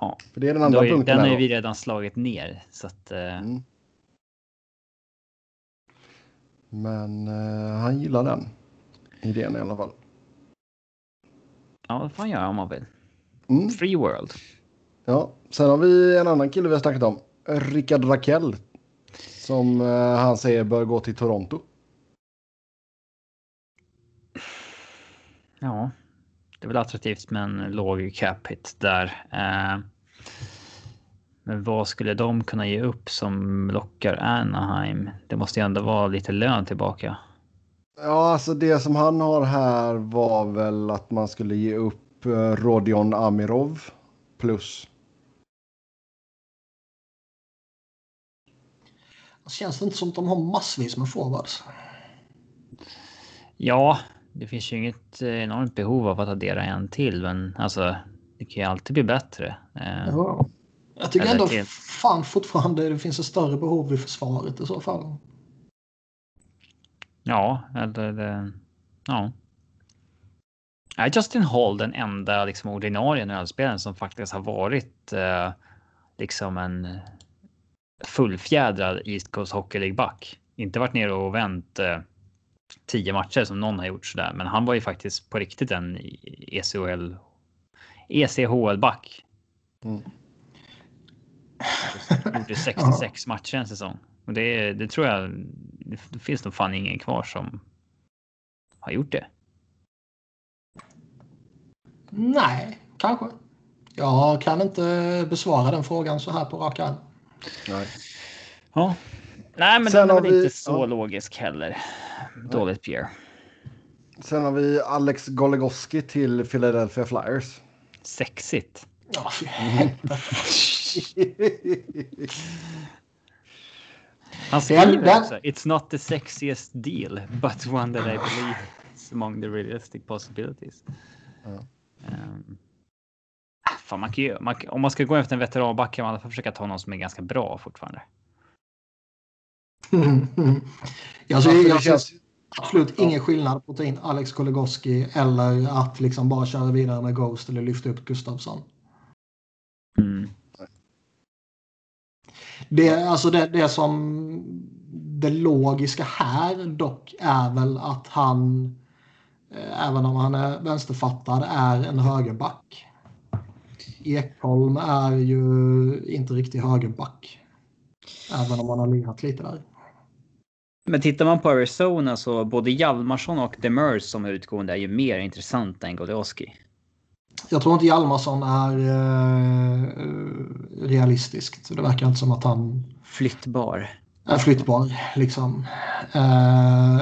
Ja, För det är den andra är, punkten. den har vi redan slagit ner så att eh, Mm. Men eh, han gillar den idén i alla fall. ja, vad fan göra om man vill. Mm. Free world. Ja, sen har vi en annan kille vi har snackat om. Rickard Rakell. Som eh, han säger bör gå till Toronto. Ja, det är väl attraktivt med en låg cap hit där. Eh, men vad skulle de kunna ge upp som lockar Anaheim? Det måste ju ändå vara lite lön tillbaka. Ja, alltså det som han har här var väl att man skulle ge upp eh, Rodion Amirov plus. Det känns inte som att de har massvis med forwards. Ja, det finns ju inget eh, enormt behov av att addera en till, men alltså det kan ju alltid bli bättre. Eh, Ja. Jag tycker Eller ändå till- fan fortfarande det finns ett större behov i försvaret i så fall. Ja, eller eh, ja. Är Justin Hall den enda liksom ordinarie NHL-spelaren som faktiskt har varit eh, liksom en fullfjädrad East Coast Hockey League-back? Inte varit nere och vänt eh, tio matcher som någon har gjort sådär, men han var ju faktiskt på riktigt en ECHL ECHL-back. Mm. Gjorde 66 matcher en säsong. Och det, det tror jag, det, det finns nog fan ingen kvar som har gjort det. Nej, kanske. Jag kan inte besvara den frågan så här på rak arm. Nej. Ja. Nej, men Sen den är har väl vi- inte så ja. logisk heller. Dåligt Pierre. Sen har vi Alex Goligoski till Philadelphia Flyers. Sexigt. Ja. *laughs* Han skriver också. It's not the sexiest deal, but one that I believe is among the realistic possibilities. Ja. Ah, fan, man kan ju, man, om man ska gå efter en veteranback kan man försöka ta någon som är ganska bra fortfarande. Jag ser, jag ser känns- absolut Ja. ingen skillnad på att ta in Alex Goligoski eller att liksom bara köra vidare med Ghost eller lyfta upp Gustafsson. Mm. Det, alltså det, det som det logiska här dock är väl att han, eh, även om han är vänsterfattad, är en högerback. Ekholm är ju inte riktigt högerback. Även om han har lirat lite där. Men tittar man på Arizona så både Hjalmarsson och Demers som är utgående är ju mer intressanta än Golioski. Jag tror inte Hjalmarsson är eh, realistiskt. Det verkar inte som att han Flyttbar. är flyttbar. Liksom. Eh,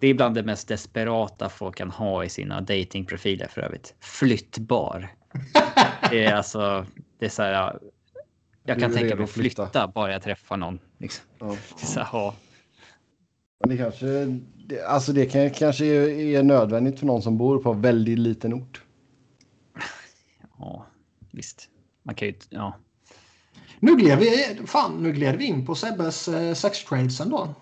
Det är bland det mest desperata folk kan ha i sina datingprofiler för övrigt. Flyttbar. *laughs* Det är alltså, det är så här. Jag kan tänka mig att flytta. flytta bara jag träffar någon. Liksom. Ja. Så här, ja. Men det kanske, det, alltså det kan, kanske är, är nödvändigt för någon som bor på en väldigt liten ort. ja, visst. Man kan ju, ja. Nu gled vi, fan, nu gled vi in på Sebbes eh, sex trades ändå.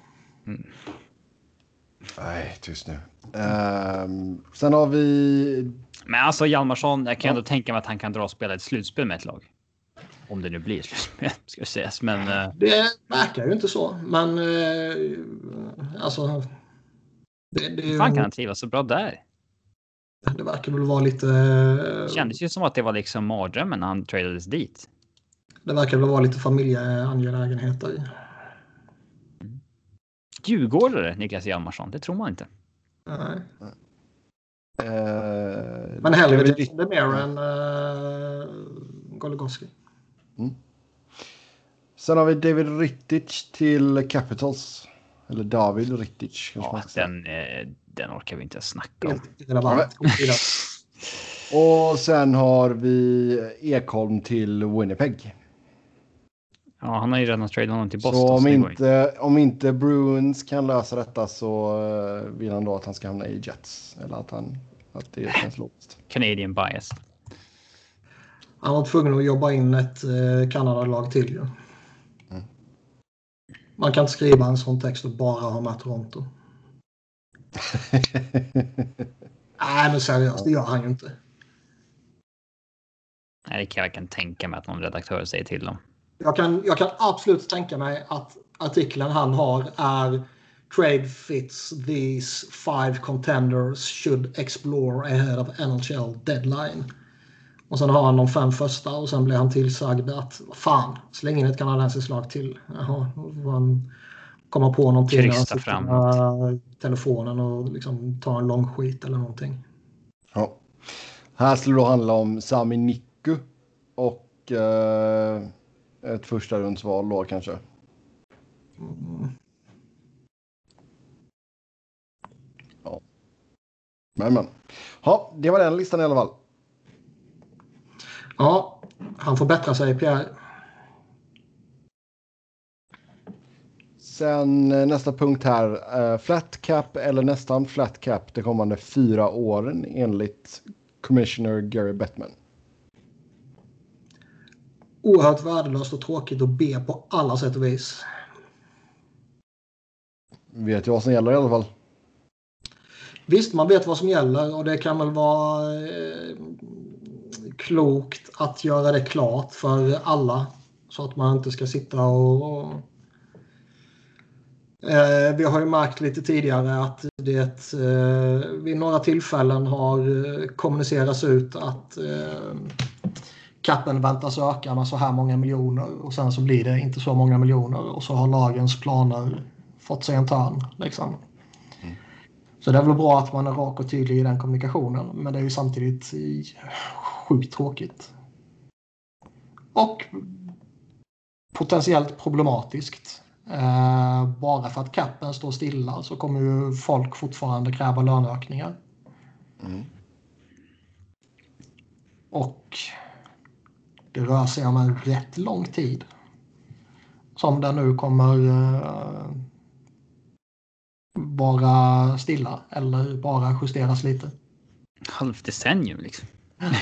Nej, tyst nu. Ehm, sen har vi... Men alltså Hjalmarsson, jag kan ändå tänka mig att han kan dra och spela ett slutspel med ett lag. Om det nu blir slutspel, *laughs* ska sägas. Men eh, Det verkar ju inte så, men eh, alltså. Det, det, fan kan han trivas så bra där? det verkar väl vara lite. Det kändes ju som att det var liksom mardrömmen när han tradades dit. Det verkar väl vara lite familjeangelägenheter. Djurgårdare, Niklas Hjalmarsson, det tror man inte. Nej. Uh, Men hellre Jason Demir än uh, Goligoski. Sen har vi David Rittich till Capitals. Eller David Rittich Ja, den, eh, den orkar vi inte snacka om. *laughs* Och sen har vi Ekholm till Winnipeg. Ja, han har ju redan tradat honom till Boston. så om inte, om inte Bruins kan lösa detta så eh, vill han då att han ska hamna i Jets. Eller att, han, att det känns logiskt. Canadian bias. Han var tvungen att jobba in ett eh, Kanada-lag till ju. Mm. Man kan inte skriva en sån text och bara ha med Toronto. *laughs* Nej, men seriöst, det gör han ju inte. Nej, det kan jag kan tänka mig att någon redaktör säger till dem. Jag kan, jag kan absolut tänka mig att artikeln han har är Trade fits these five contenders should explore ahead of NHL deadline. Och sen har han de fem första och sen blir han tillsagd att fan, släng in ett kanadensiskt lag till. Jaha, komma på någonting Krysta sitter fram med telefonen och liksom ta en lång skit eller någonting. Ja. Här skulle det då handla om Sami Nikku och eh, ett första rundsval då kanske. Mm. Men men. Ja, det var den listan i alla fall. Ja, han får bättra sig, Pierre. Sen eh, nästa punkt här. eh, Flat cap eller nästan flat cap de kommande fyra åren enligt Commissioner Gary Bettman. Oerhört värdelöst och tråkigt att be på alla sätt och vis. Vet ju vad som gäller i alla fall. Visst, man vet vad som gäller och det kan väl vara eh, klokt att göra det klart för alla. Så att man inte ska sitta och... eh, vi har ju märkt lite tidigare att det eh, vid några tillfällen har eh, kommunicerats ut att eh, kappen väntas öka med så här många miljoner och sen så blir det inte så många miljoner och så har lagens planer fått sig en törn. Liksom. Så det är väl bra att man är rak och tydlig i den kommunikationen. Men det är ju samtidigt sjukt tråkigt. Och potentiellt problematiskt. Eh, bara för att kappen står stilla så kommer ju folk fortfarande kräva löneökningar. Mm. Och det rör sig om en rätt lång tid. Som den nu kommer eh, vara stilla eller bara justeras lite. Halvt decennium liksom. *laughs*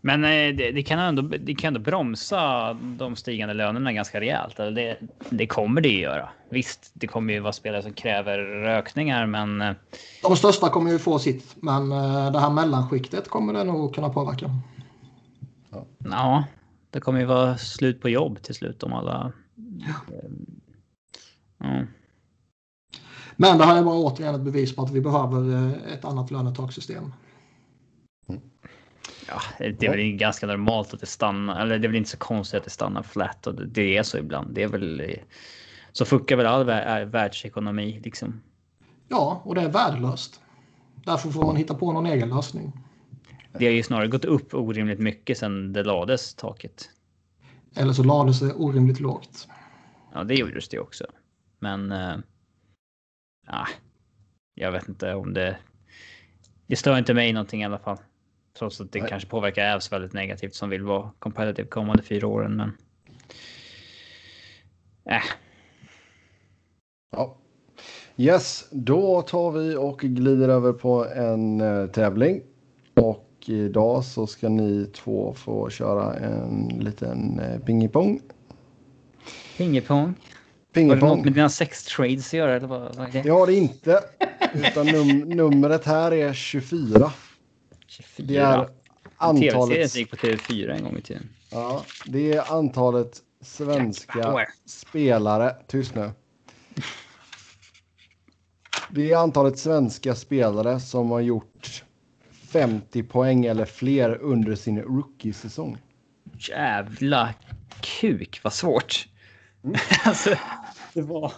Men eh, det, det, kan ändå, det kan ändå bromsa de stigande lönerna ganska rejält. Alltså det, det kommer det ju göra. Visst, det kommer ju vara spelare som kräver rökningar, men... eh, De största kommer ju få sitt, men eh, det här mellanskiktet kommer det nog kunna påverka. Ja, det kommer ju vara slut på jobb till slut om alla... Ja. Men det här är bara återigen ett bevis på att vi behöver eh, ett annat lönetaksystem. Ja, det är väl ganska normalt att det stannar, eller det är väl inte så konstigt att det stannar flat och det, är så ibland. Det är väl så funkar väl all vär, världsekonomi liksom. Ja, och det är värdelöst. Därför får man hitta på någon egen lösning. Det har ju snarare gått upp orimligt mycket sedan det lades taket. Eller så lades det orimligt lågt. Ja, det gjordes det också. Men. Äh, ja, jag vet inte om det. Det stör inte mig någonting i alla fall. Trots att det Nej. kanske påverkar Ävs väldigt negativt som vill vara competitive kommande fyra åren. Men. Äh, Ja. Yes, då tar vi och glider över på en eh, tävling. Och idag så ska ni två få köra en liten eh, pingpong. Pingepong. Har det något Pingpong. med dina sex trades att göra? Eller vad, vad är det? Det har det inte. Utan num numret här är 24. 24. Det är Tv-serien antalet, som gick på TV4 en gång i tiden. ja, det är antalet svenska spelare. Tyst nu. Det är antalet svenska spelare som har gjort 50 poäng eller fler under sin rookie-säsong. Jävla kuk, vad svårt. *laughs* alltså, det var...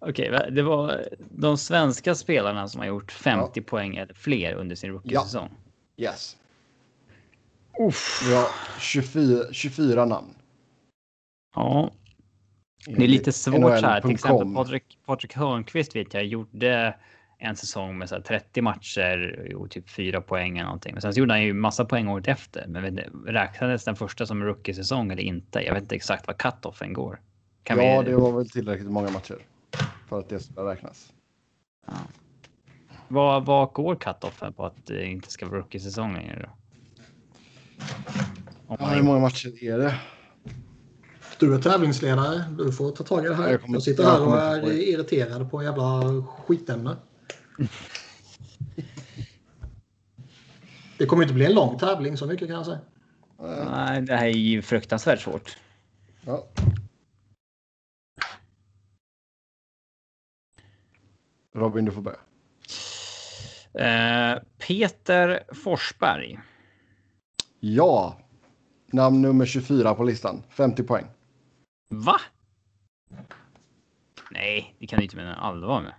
Okej, va- det var de svenska spelarna som har gjort 50 poäng eller fler under sin rookie-säsong. Yes. Uff. Vi har 24, 24 namn. Ja, det är lite svårt så här. Till exempel. Patrik, Patrik Hörnqvist vet jag gjorde en säsong med så här 30 matcher och typ 4 poäng eller någonting. Men sen så gjorde han ju massa poäng året efter. Men vet räknades den första som rookie-säsong eller inte? Jag vet inte exakt vad cut-offen går. Kan ja, vi, det var väl tillräckligt många matcher för att det ska räknas. vad, vad går cut-offen på att det inte ska vara rookie-säsong längre då? Ja, hur många matcher är det? Du är tävlingsledare. Du får ta tag i det här. Jag Jag, sitter här och är irriterad på jävla skitämne. Det kommer inte bli en lång tävling, så mycket kan jag säga. Nej, det här är ju fruktansvärt svårt. Ja. Robin, du får börja. Eh, Peter Forsberg. Ja. Namn nummer 24 på listan. 50 poäng. Va? Nej, det kan du inte mena allvar med.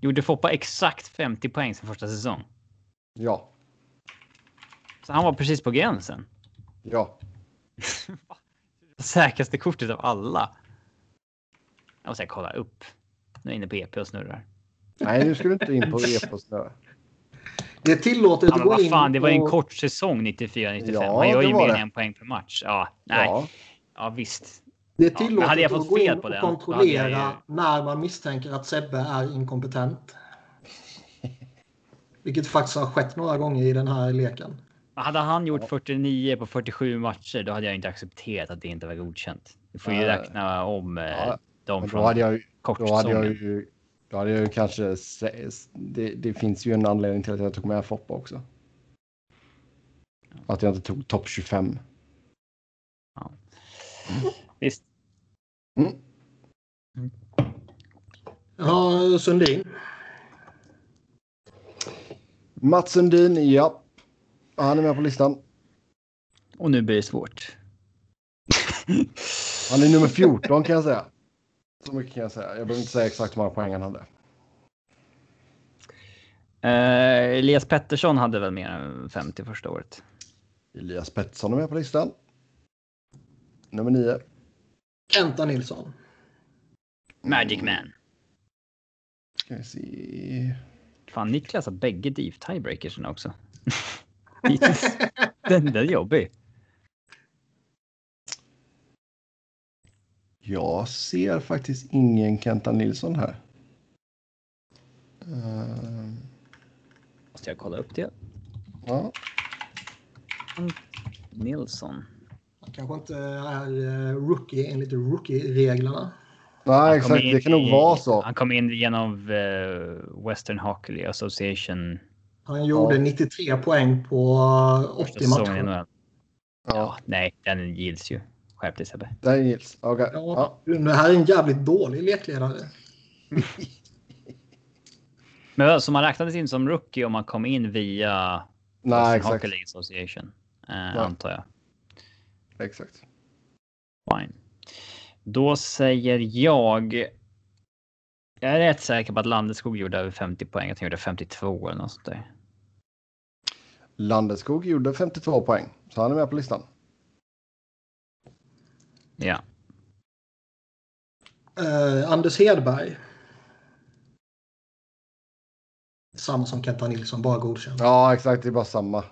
Gjorde Foppa exakt 50 poäng sin första säsong. Ja. Så han var precis på gränsen. Ja. *laughs* Säkraste kortet av alla. Jag måste kolla upp. Nu är jag inne på EP och snurrar. Nej, nu ska du inte in på e-post. nu. *laughs* Det är tillåtet Ja, att gå vad in fan, det var ju en och- kort säsong 94-95. Ja, Han gör ju mer än en poäng per match. Ja, nej. Ja, Ja, visst. Det är Ja, tillåtet hade jag att fått gå fel in på och kontrollera jag när man misstänker att Sebbe är inkompetent. *laughs* Vilket faktiskt har skett några gånger i den här leken. Hade han gjort 49 på 47 matcher, då hade jag inte accepterat att det inte var godkänt. Du får ju räkna om eh, Ja, dem men från då hade jag ju Då hade jag ju, då hade jag ju kanske... Det, det finns ju en anledning till att jag tog med Foppa också. Att jag inte tog topp 25. Visst. Mm. Ja, Sundin. Mats Sundin, ja. Han är med på listan. Och nu blir det svårt. Han är nummer 14 kan jag säga. Så mycket kan jag säga. Jag behöver inte säga exakt hur många poäng han hade. Eh, Elias Pettersson hade väl mer än 50 första året. Elias Pettersson är med på listan. Nummer 9. Kenta Nilsson. Magic Man. Ska vi se. Fan, Niklas har bägge deep tiebreakersna också. *laughs* Den där är jobbig. Jag ser faktiskt ingen Kenta Nilsson här. Ehm, Måste jag kolla upp det? ja. Nilsson. Han kanske inte är eh, rookie enligt rookie-reglerna. Nej, exakt. Det kan nog vara så. Han kom in genom eh, Western Hockey Association. Han gjorde Ja. 93 poäng på eh, 80 säsongen i matcher. NHL. Ja, nej, den gills ju. Skärp dig Sebbe. Gills. Okej. Ja, Ja. Det här är en jävligt dålig lekledare. *laughs* Men så man räknades in som rookie om man kom in via Nej, exakt. Hockey League Association. Eh, antar jag. Exakt. Fine. Då säger jag. Jag är rätt säker på att Landeskog gjorde över 50 poäng. Jag gjorde 52 eller något sånt där. Landeskog gjorde 52 poäng, så han är med på listan. Ja. Eh, Anders Hedberg. Samma som Kenta Nilsson, bara godkänd. Ja, exakt. Det är bara samma.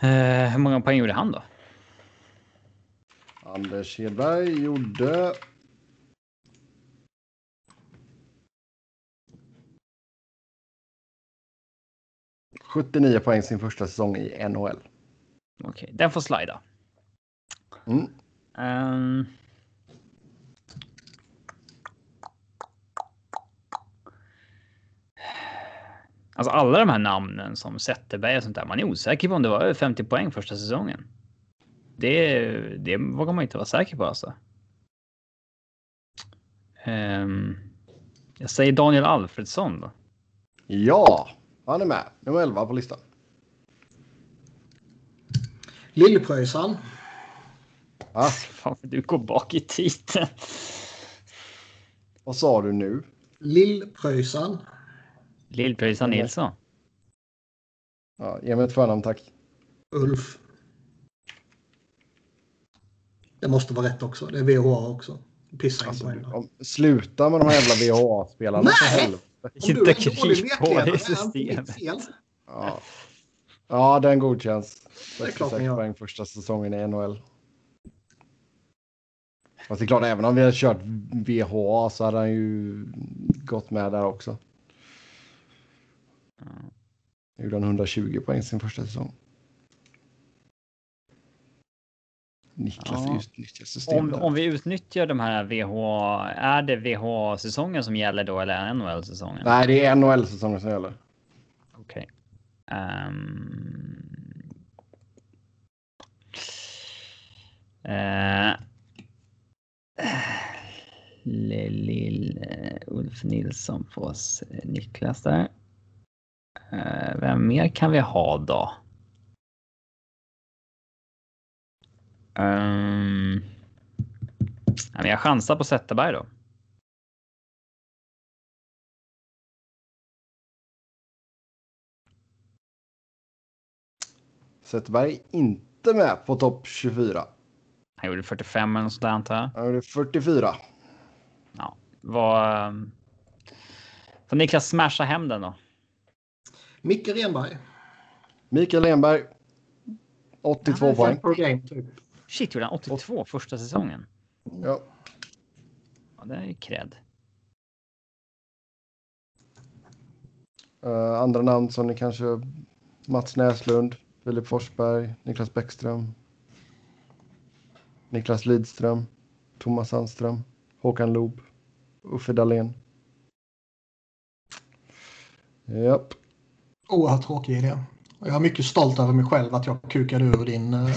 Eh, hur många poäng gjorde han då? Anders Hedberg gjorde... ...79 poäng sin första säsong i NHL. Okej, den får slida. Mm. Ehm. Alltså alla de här namnen som Zetterberg och sånt där, man är osäker på om det var över 50 poäng första säsongen. Det, det vågar man inte vara säker på alltså. Ehm, jag säger Daniel Alfredsson då. Ja, han är med. Nummer 11 på listan. Lillpröjsan. Ah, Fan, du går bak i titeln. vad sa du nu? Lillpröjsan. Lill-Pröjsan Mm. Nilsson. Ja, ge mig ett förnamn tack. Ulf. Det måste vara rätt också. Det är VHA också. Pissa in Alltså, på en. om, sluta med de här jävla VHA-spelarna Nej! Helvete. Om du Hitta är en dålig kryphål lekledare i är inte systemet. Ja. ja, den godkänns. Det är klart 66 ni gör. poäng första säsongen i NHL. Fast det är klart, även om vi hade kört VHA så hade han ju gått med där också. Nu gjorde han 120 poäng sin första säsong. Niklas Ja. utnyttjar systemet. Om, om vi utnyttjar de här VH, är det VH-säsongen som gäller då eller NHL-säsongen? Nej, det är NHL-säsongen som gäller. Okej. Ehm. Eh. Lill Ulf Nilsson på oss. Niklas där. Eh, vem mer kan vi ha då? Um, jag chansar på Zetterberg då. Zetterberg är inte med på topp 24. Han gjorde 45 eller något sånt där antar jag. Han gjorde 44. Ja, vad... Får Niklas smasha hem den då? Micke Renberg. Mikael Enberg. 82 poäng. Per game, typ. Shit, gjorde han 82 första säsongen? Ja. Ja, det är ju cred. Eh, andra namn som ni kanske... Mats Näslund, Filip Forsberg, Niklas Bäckström. Niklas Lidström, Thomas Sandström, Håkan Loob, Uffe Dahlén. Japp. Oerhört tråkig idé. Jag är mycket stolt över mig själv att jag kukade ur din, eh,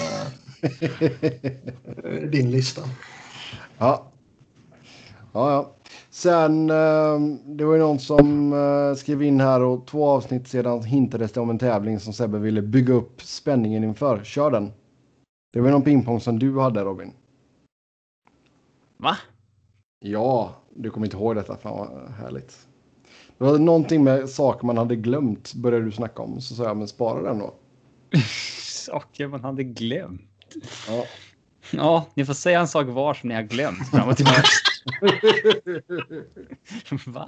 din lista. Ja. Ja, ja. Sen, eh, det var ju någon som eh, skrev in här och två avsnitt sedan hintades det om en tävling som Sebbe ville bygga upp spänningen inför. Kör den. Det var ju någon pingpong som du hade Robin. Va? Ja, du kommer inte ihåg detta. Fan vad härligt. Det var någonting med saker man hade glömt började du snacka om. Så sa jag, men spara den då. *laughs* Saker man hade glömt. Ja. Ja, ni får säga en sak var som ni har glömt fram och tillbaka. *laughs* Va?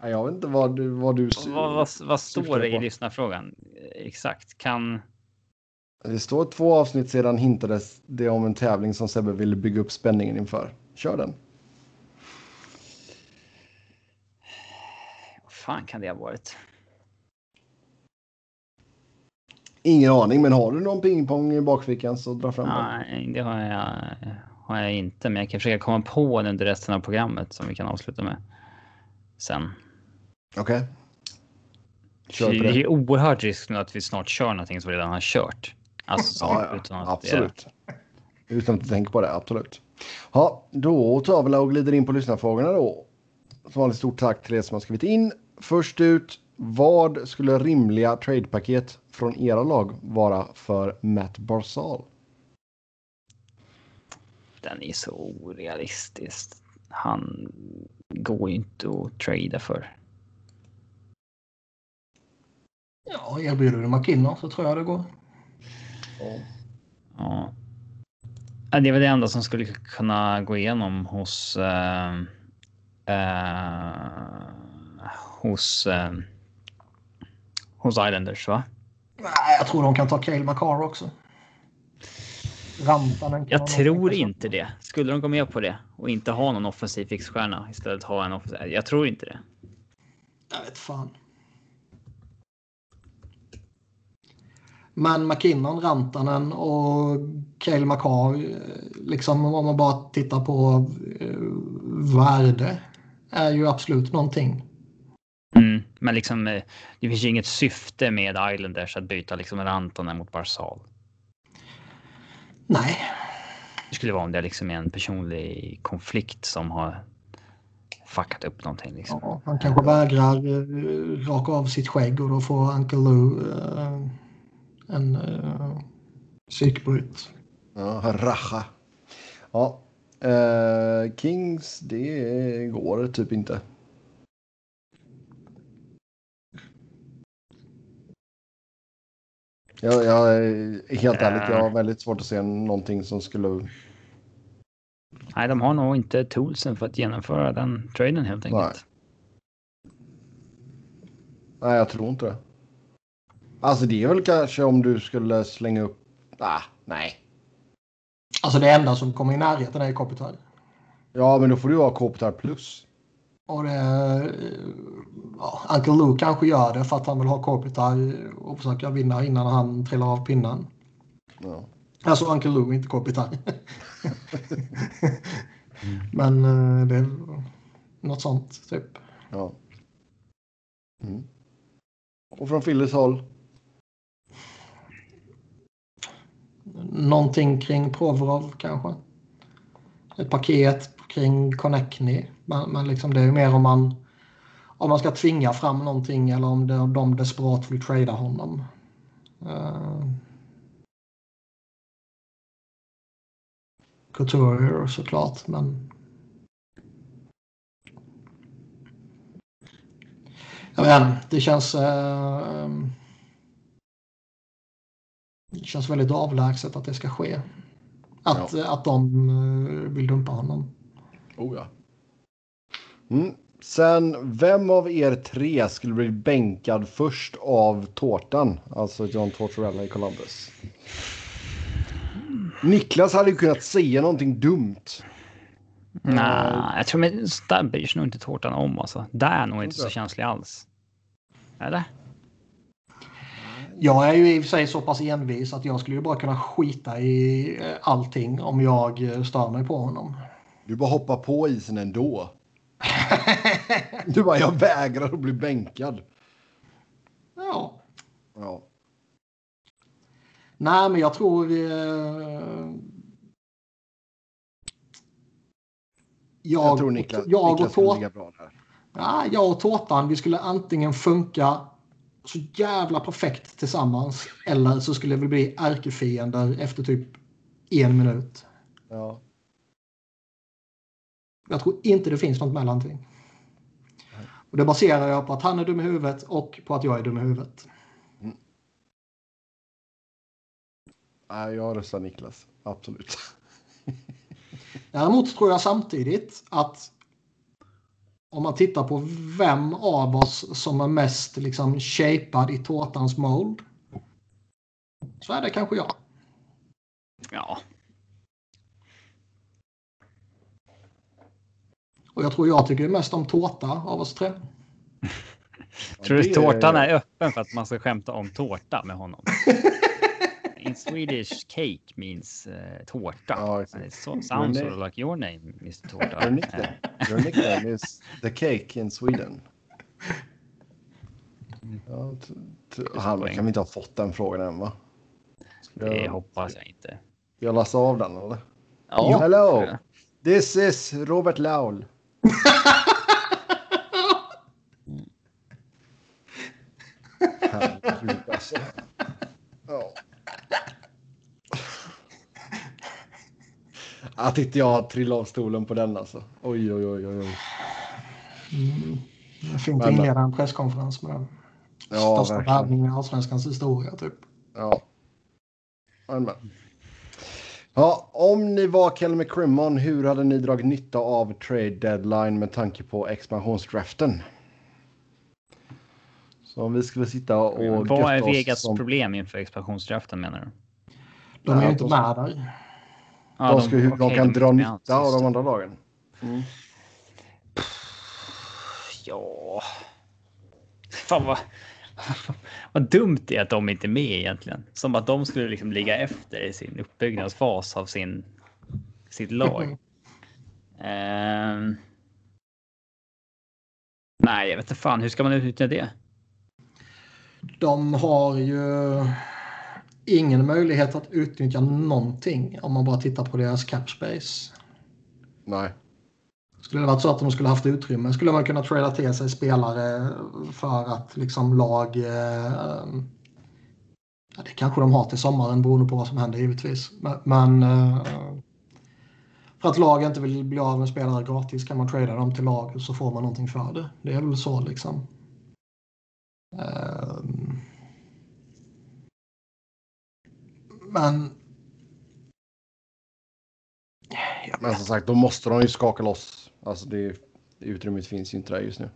Ja, Jag vet inte vad du... Vad, du Vad, vad, vad står det i lyssnarfrågan? Exakt. Kan... Det står två avsnitt sedan hintades det om en tävling som Sebbe ville bygga upp spänningen inför. Kör den. Vad fan kan det ha varit? Ingen aning, men har du någon pingpong i bakfickan så dra fram den. Nej, det har jag, har jag inte. Men jag kan försöka komma på den under resten av programmet som vi kan avsluta med. Sen. Okej. Kör på det det. är oerhört risk nu att vi snart kör någonting som vi redan har kört. Alltså som, Ja, utan ja, att det- absolut. Utan att tänka på det, absolut. Ja, då tar vi och glider in på lyssnarfrågorna då. Som vanligt stort tack till er som har skrivit in. Först ut, vad skulle rimliga tradepaket från era lag vara för Matt Barzal? Den är så orealistisk. Han går ju inte att trada för. Ja, erbjuder du McKinnon så tror jag det går. Ja. Ja, Det väl det enda som skulle kunna gå igenom hos. Eh, eh, hos. Eh, hos Islanders va? Nej, jag tror de kan ta Cale Makar också. Rantanen Jag tror inte det. Skulle de gå med på det och inte ha någon offensiv fixstjärna istället ha en offensiv. Jag tror inte det. Jag vet fan. Men McKinnon, Rantanen och Cale Makar, eh, liksom om man bara tittar på eh, värde, är ju absolut någonting. Men liksom, eh, det finns ju inget syfte med Islanders att byta liksom Rantanen mot Barzal. Nej, Det skulle vara om det liksom är en personlig konflikt som har fuckat upp någonting. Liksom. ja, han kanske vägrar eh, raka av sitt skägg och då får Uncle Lou eh, en eh, psykbryt. Ja, Racha. Ja. Eh, Kings, det går typ inte. Jag, jag är helt ärligt, jag har väldigt svårt att se någonting som skulle... Nej, de har nog inte toolsen för att genomföra den traden helt enkelt. Nej, jag tror inte det. Alltså det är väl kanske om du skulle slänga upp... Ah, nej. Alltså det enda som kommer i närheten är Kopitar. Ja, men då får du ha Kopitar plus. Och det, ja, Uncle Lou kanske gör det för att han vill ha Kopitar och försöka vinna innan han trillar av pinnen. Ja. Alltså Uncle Lou, inte Kopitar. *laughs* Men eh, det är något sånt typ. ja. Mm. Och från Phillies håll? Någonting kring Provorov kanske. Ett paket kring Connectny. Men, men liksom det är ju mer om man, om man ska tvinga fram någonting eller om det, de desperat vill trada honom. Uh, Couturier såklart, men... Jag vet inte, det känns... eh, det känns väldigt avlägset att det ska ske. att, ja. att de eh, vill dumpa honom. Oh ja. Mm. Sen, vem av er tre skulle bli bänkad först av tårtan? Alltså John Tortorella i Columbus. Niklas hade ju kunnat säga någonting dumt. Nej, nah, jag tror men där bryr sig nog inte tårtan om alltså. Där är nog inte så känslig alls. Eller? Jag är ju i och för sig så pass envis att jag skulle ju bara kunna skita i eh, allting om jag eh, stör mig på honom. Du bara hoppar på isen ändå. *laughs* du bara, jag vägrar att bli bänkad. Ja. Ja. Nej, men jag tror... Eh... Jag, jag tror Niklas, jag Niklas skulle ligga bra där. Ja, jag och Tårtan, vi skulle antingen funka så jävla perfekt tillsammans eller så skulle vi bli ärkefiender efter typ en minut. Ja. Jag tror inte det finns något mellanting. Och det baserar jag på att han är dum i huvudet och på att jag är dum i huvudet. Mm. Nej, jag röstar Niklas. Absolut. Däremot tror jag samtidigt att om man tittar på vem av oss som är mest liksom shapad i tårtans mold. Så är det kanske jag. Ja. Och jag tror jag tycker mest om tårta av oss tre. *laughs* tror du tårtan är öppen för att man ska skämta om tårta med honom? *laughs* in Swedish, cake means uh, tårta. Oh, so, sounds sort of like your name, Mr. Tårta. Your nickname, your nickname is the cake in Sweden. Ja, han kan vi inte ha fått den frågan än va? Ska det jag, hoppas jag inte. Jag läsa av den eller? Ja. Hello! This is Robert Laul. Herregud alltså. Ja. Att inte jag trillade av stolen på den alltså. Oj, oj, oj, oj. Mm. Det är fint att inleda en presskonferens med den. Ja, Största värvningen i allsvenskans historia typ. Ja. Amen. Ja, om ni var Kelly McCrimmon, hur hade ni dragit nytta av trade deadline med tanke på expansionsdraften? Så om vi skulle sitta och... Vad är Vegas som... problem inför expansionsdraften menar du? De är ju inte med där. Ja, de, ska, de, okay, de kan de dra nytta av de andra lagen. Mm. Ja. Fan vad, *laughs* vad dumt det är att de inte är med egentligen. Som att de skulle liksom ligga efter i sin uppbyggnadsfas av sin, sitt lag. uh, nej, jag vet inte fan. Hur ska man utnyttja det? De har ju ingen möjlighet att utnyttja någonting om man bara tittar på deras cap space. Nej. Skulle det varit så att de skulle haft utrymme skulle man kunna trada till sig spelare för att liksom lag... Eh, ja, det kanske de har till sommaren beroende på vad som händer givetvis. Men, men eh, för att lag inte vill bli av med spelare gratis kan man trada dem till lag så får man någonting för det. Det är väl så liksom. Eh, Men... Men som sagt, då måste de ju skaka loss. Alltså det, utrymmet finns ju inte där just nu.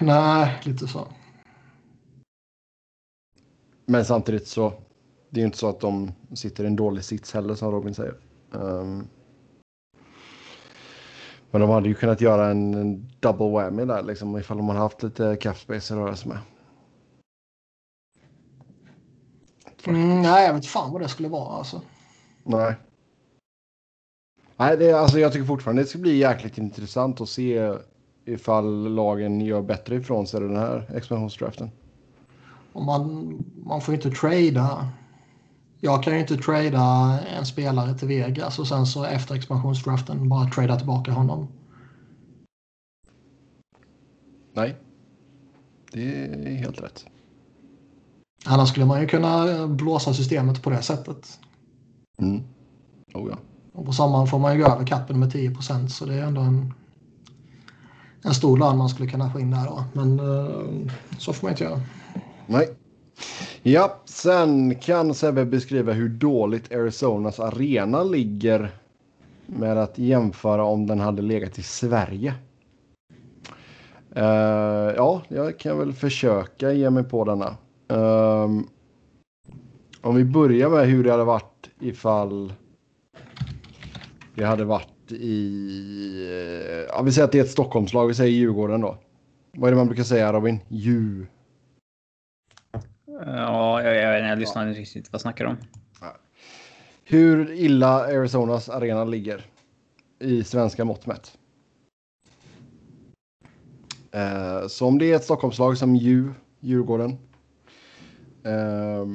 Nej, lite så. Men samtidigt så. Det är ju inte så att de sitter i en dålig sits heller som Robin säger. Um, men de hade ju kunnat göra en, en double whammy där liksom ifall de hade haft lite cap space att röra sig med. Mm, nej, jag vet fan vad det skulle vara alltså. Nej. Nej, det, alltså, jag tycker fortfarande det ska bli jäkligt intressant att se ifall lagen gör bättre ifrån sig den här expansionsdraften. Och man, man får inte trada. Jag kan ju inte trada en spelare till Vegas och sen så efter expansionsdraften bara trada tillbaka honom. Nej, det är helt rätt. Annars skulle man ju kunna blåsa systemet på det sättet. Mm. Oh, ja. Och på sommaren får man ju gå över kappen med 10 procent. så det är ändå en, en stor lön man skulle kunna få in där då. Men uh, så får man inte göra. Nej, Ja, sen kan Sebbe beskriva hur dåligt Arizonas arena ligger med att jämföra om den hade legat i Sverige. Uh, ja, jag kan väl försöka ge mig på denna. Uh, om vi börjar med hur det hade varit ifall det hade varit i... Ja, vi säger att det är ett Stockholmslag, vi säger Djurgården då. Vad är det man brukar säga Robin? Djur. Ja, jag, jag, jag lyssnar inte riktigt. Vad snackar du om? Hur illa Arizonas arena ligger i svenska mått mätt. Eh, så om det är ett Stockholmslag som Dju, Djurgården. Eh,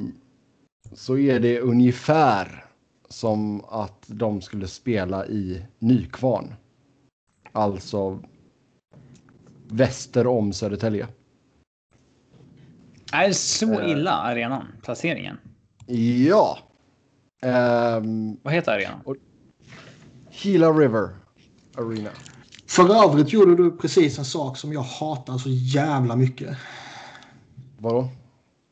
så är det ungefär som att de skulle spela i Nykvarn. Alltså väster om Södertälje. Är det så illa arenan? Placeringen? Ja. Um, Vad heter arenan? Gila River Arena. För övrigt gjorde du precis en sak som jag hatar så jävla mycket. Vadå?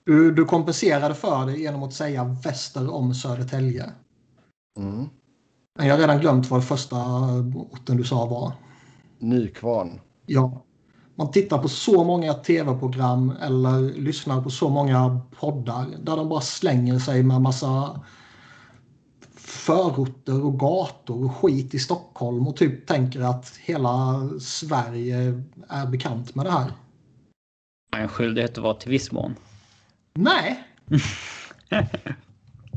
Du, du kompenserade för det genom att säga väster om Södertälje. Mm. Men jag har redan glömt vad första orten du sa var. Nykvarn. Ja. Man tittar på så många tv-program eller lyssnar på så många poddar där de bara slänger sig med massa förorter och gator och skit i Stockholm och typ tänker att hela Sverige är bekant med det här. En skyldighet att vara till viss mån. Nej. *laughs*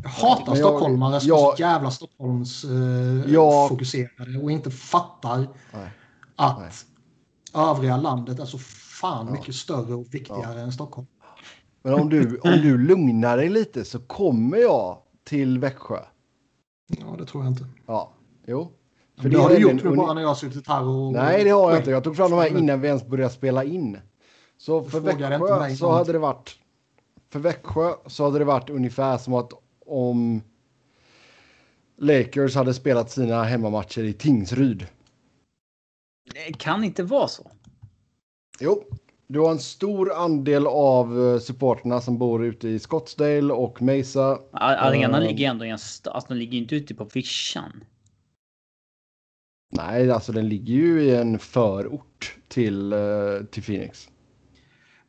Jag hatar jag, stockholmare som är så jävla Stockholms eh, och inte fattar nej, att nej. övriga landet är så fan ja. mycket större och viktigare ja. än Stockholm. Men om du, *clears throat* om du lugnar dig lite så kommer jag till Växjö. Ja, det tror jag inte. Ja, jo. För det, det har du gjort nu bara när jag har suttit här och... Nej, det har jag inte. Jag tog fram de här innan vi ens började spela in. Så för Växjö så hade det varit... För Växjö så hade det varit ungefär som att om Lakers hade spelat sina hemmamatcher i Tingsryd. Det kan inte vara så. Jo, du har en stor andel av supporterna som bor ute i Scottsdale och Mesa. Arenan uh, ligger ändå i en stad. Alltså, den ligger inte ute på vischan. Nej, alltså den ligger ju i en förort till, uh, till Phoenix.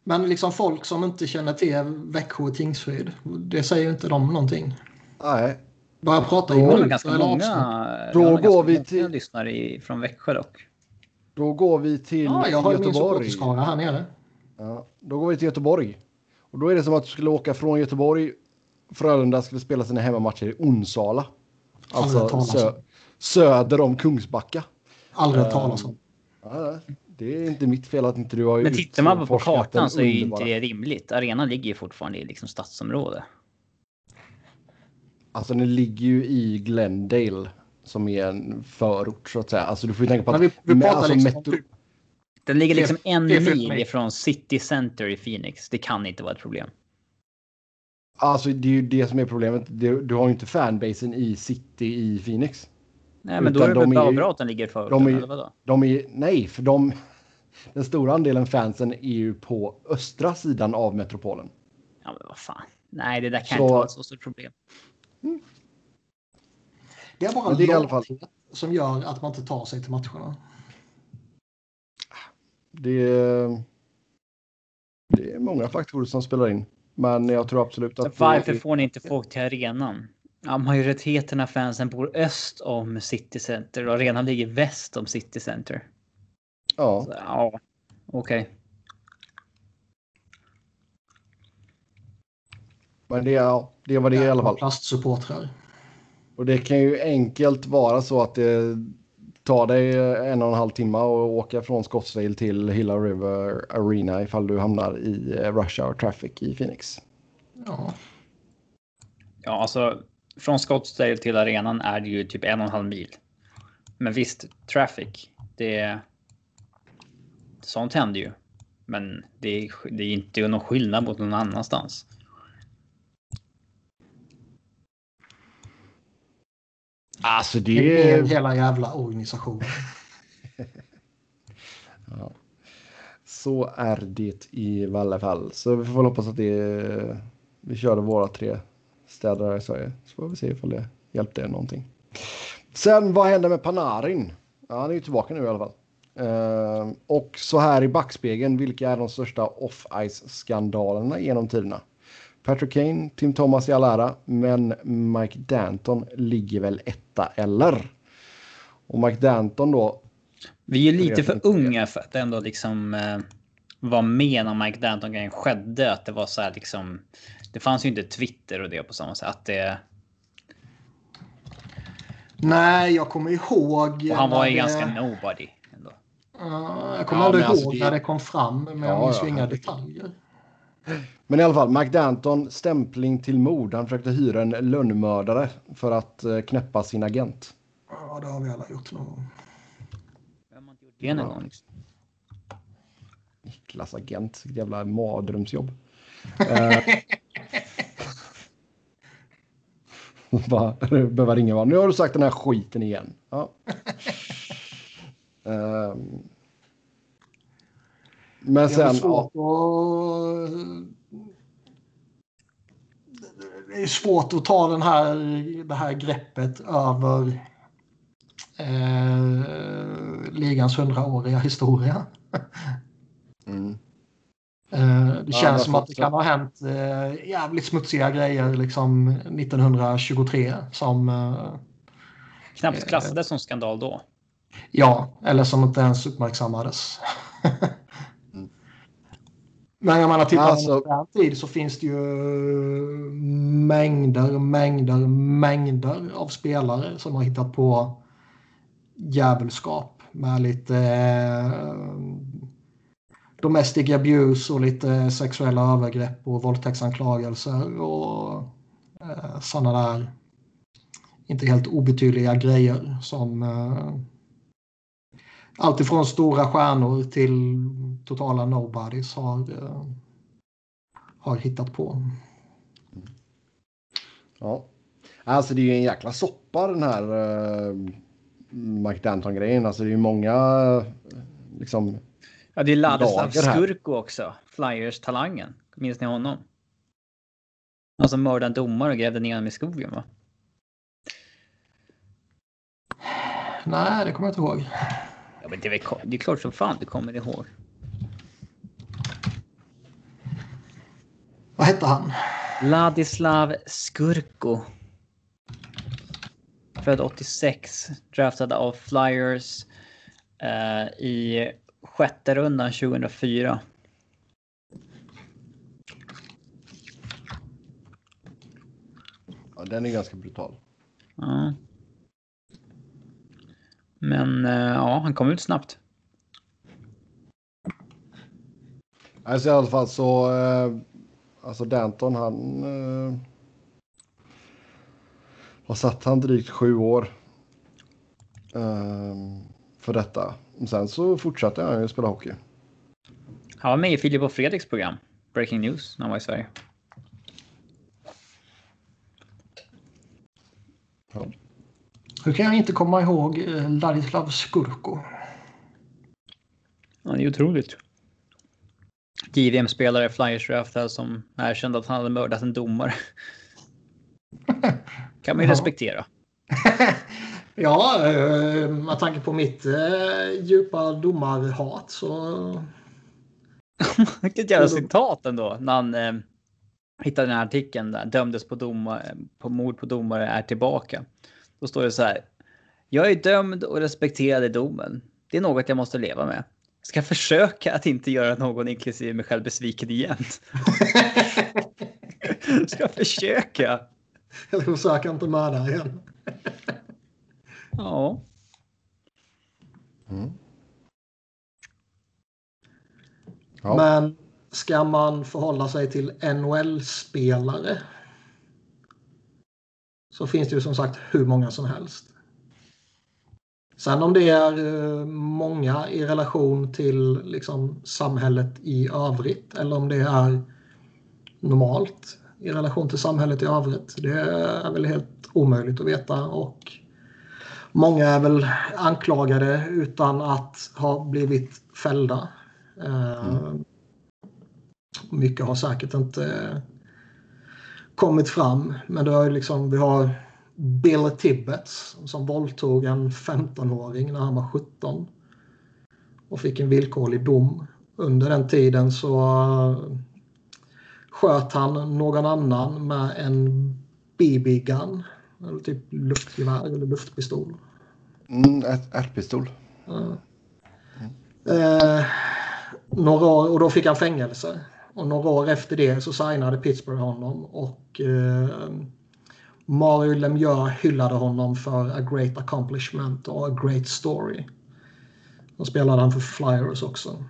Men liksom folk som inte känner till Växjö och Tingsryd, det säger inte de någonting. Nej. Bara prata i är ganska många, då går vi till... lyssnare från Växjö dock. Då går vi till ja, jag har Göteborg. min här nere. Ja, då går vi till Göteborg. Och då är det som att du skulle åka från Göteborg. Frölunda skulle spela sina hemmamatcher i Onsala. Alltså sö söder om Kungsbacka. Aldrig hört talas om. Ja, det är inte mitt fel att inte du har Men tittar man på kartan så är ju inte det rimligt. Arenan ligger ju fortfarande i liksom stadsområde. Alltså den ligger ju i Glendale som är en förort så att säga. Alltså du får ju tänka på att... vi, vi pratar alltså, liksom metro... Den ligger liksom en mil ifrån City Center i Phoenix. Det kan inte vara ett problem. Alltså det är ju det som är problemet. Du har ju inte fanbasen i City i Phoenix. Nej, men då är det väl bra, bra att den ligger för de är? De är, nej, för de... Den stora andelen fansen är ju på östra sidan av metropolen. Ja, men vad fan. Nej, det där kan så, inte vara ett så stort problem. Mm. Det är bara det är i alla fall som gör att man inte tar sig till matcherna. Det är, det är många faktorer som spelar in. Men jag tror absolut att... Varför får ni inte folk till arenan? Ja, majoriteten av fansen bor öst om City Center och arenan ligger väst om City Center. Ja. Så, ja, okej. Okay. Men det, ja, det var det i alla fall. Plastsupportrar. Och det kan ju enkelt vara så att det tar dig en och en halv timme att åka från Scottsdale till Hilla River Arena ifall du hamnar i rush hour traffic i Phoenix. Ja. Ja, alltså från Scottsdale till arenan är det ju typ en och en halv mil. Men visst, traffic, det... Sånt händer ju. Men det är, det är inte någon skillnad mot någon annanstans. Alltså det är... Hela jävla organisationen. *laughs* ja. Så är det i alla fall. Så vi får väl hoppas att det vi körde våra tre städer här i Sverige. Så får vi se ifall det hjälpte någonting. Sen vad händer med Panarin? Ja, han är ju tillbaka nu i alla fall. Uh, och så här i backspegeln, vilka är de största off-ice-skandalerna genom tiderna? Patrick Kane, Tim Thomas i all ära, men Mike Danton ligger väl etta eller? Och Mike Danton då. Vi är lite för unga för att ändå liksom eh, vara med när Mike Danton-grejen skedde. Att det var så här liksom. Det fanns ju inte Twitter och det på samma sätt. Att det, Nej, jag kommer ihåg. och han var ju ganska nobody. Uh, jag kommer Ja, ändå men ihåg alltså det- när det kom fram, men Ja, jag minns ja, ju inga detaljer. Men i alla fall, Mike Danton stämpling till mord. Han försökte hyra en lönnmördare för att eh, knäppa sin agent. Ja, det har vi alla gjort någon gång. Vem har inte gjort det någon gång? Liksom? Niklas agent, vilket jävla mardrömsjobb. Eh, *laughs* Bara behöva ringa va? Nu har du sagt den här skiten igen. Ja. *laughs* Ehm. Men Det är sen, väl ja, svårt att... Det är svårt att ta den här, det här greppet över eh, ligans hundraåriga historia. mm, Eh, det Ja, känns som att det kan ha hänt eh, jävligt smutsiga grejer liksom 1923 som eh, Knappt klassades som skandal då. Ja, eller som inte ens uppmärksammades. *laughs* Men jag menar, tittar man Alltså- på den tid så finns det ju mängder, mängder, mängder av spelare som har hittat på djävulskap med lite eh, domestic abuse och lite sexuella övergrepp och våldtäktsanklagelser och eh, sådana där inte helt obetydliga grejer som eh, alltifrån stora stjärnor till totala nobodies har, eh, har hittat på. ja. Alltså det är ju en jäkla soppa den här uh, Mike Danton-grejen. Alltså det är ju många eh, liksom Ja, det är Ladislav. Skurko också. Flyers-talangen. Minns ni honom? Han som mördade en domare och grävde ner honom i skogen va? Nej, det kommer jag inte ihåg. Ja, men det, är väl, det är klart som fan du kommer ihåg. Vad hette han? Ladislav Skurko. Född 86. Draftad av Flyers eh, i sjätte rundan 2004. Ja, den är ganska brutal. Ja. Men eh, ja, han kom ut snabbt. Alltså i alla fall så, eh, alltså Danton han eh, har satt han drygt sju år eh, för detta. Och sen så fortsatte han ju spela hockey. Han var med i Filip och Fredriks program. Breaking News när han var i Sverige. Ja. Hur kan jag inte komma ihåg eh, Ladislav Skurko? Det är otroligt. JVM-spelare, Flyers draftad som erkände att han hade mördat en domare. *laughs* kan man ju Ja. respektera. *laughs* Ja, eh, med tanke på mitt eh, djupa domarhat så... *laughs* Vilket jävla citat ändå. När han eh, hittade den här artikeln där. Dömdes på, domare, på mord på domare är tillbaka. Då står det så här. Jag är dömd och respekterad i domen. Det är något jag måste leva med. Ska försöka att inte göra någon, inklusive mig själv, besviken igen. *laughs* Ska försöka. Eller försöka inte mörda igen. Ja. Mm. Ja. Men ska man förhålla sig till NHL-spelare så finns det ju som sagt hur många som helst. Sen om det är eh, många i relation till liksom, samhället i övrigt eller om det är normalt i relation till samhället i övrigt. Det är väl helt omöjligt att veta och många är väl anklagade utan att ha blivit fällda. Eh, Mycket har säkert inte kommit fram. Men det har liksom, vi har Bill Tibbets som våldtog en 15-åring när han var 17 och fick en villkorlig dom. Under den tiden så uh, sköt han någon annan med en BB-gun. Eller typ luftgevär eller luftpistol. Mm, R-pistol. Eh, några år, och då fick han fängelse. Och några år efter det så signade Pittsburgh honom och eh, Mario Lemieux hyllade honom för a great accomplishment och a great story. Då spelade han för Flyers också.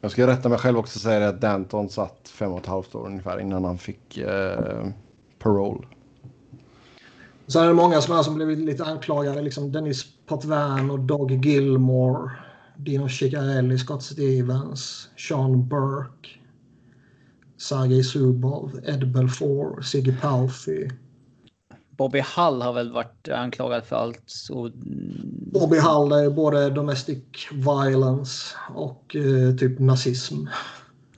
Jag ska rätta mig själv också och säga att Danton satt fem och ett halvt år ungefär innan han fick eh, parole. Sen är det många som, är som blivit lite anklagade. Liksom Dennis Potvin och Doug Gilmore. Dino Ciccarelli, Scott Stevens, Sean Burke. Sergej Zubov, Ed Belfour, Siggy Palffy. Bobby Hull har väl varit anklagad för allt. Så... Bobby Hull är både domestic violence och eh, typ nazism.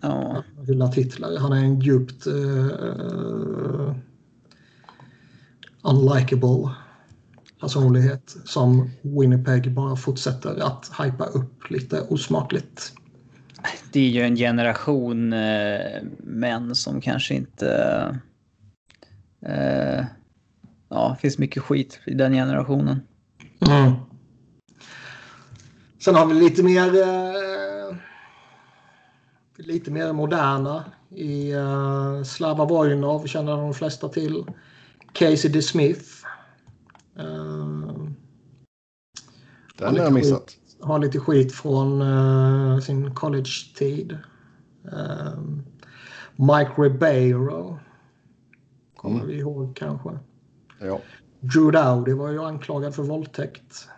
Ja. Hyllat Hitler. Han är en djupt eh, unlikable personlighet som Winnipeg bara fortsätter att hypa upp lite osmakligt. Det är ju en generation eh, män som kanske inte... Eh, ja, det finns mycket skit i den generationen. Mm. Sen har vi lite mer... Eh, lite mer moderna i uh, Slava Vojnov känner de flesta till. Casey DeSmith. Uh, Den har jag missat. Har lite skit från uh, sin college-tid. Uh, Mike Ribeiro. Kommer mm. vi ihåg kanske. Ja. Drew Dowdy var ju anklagad för våldtäkt.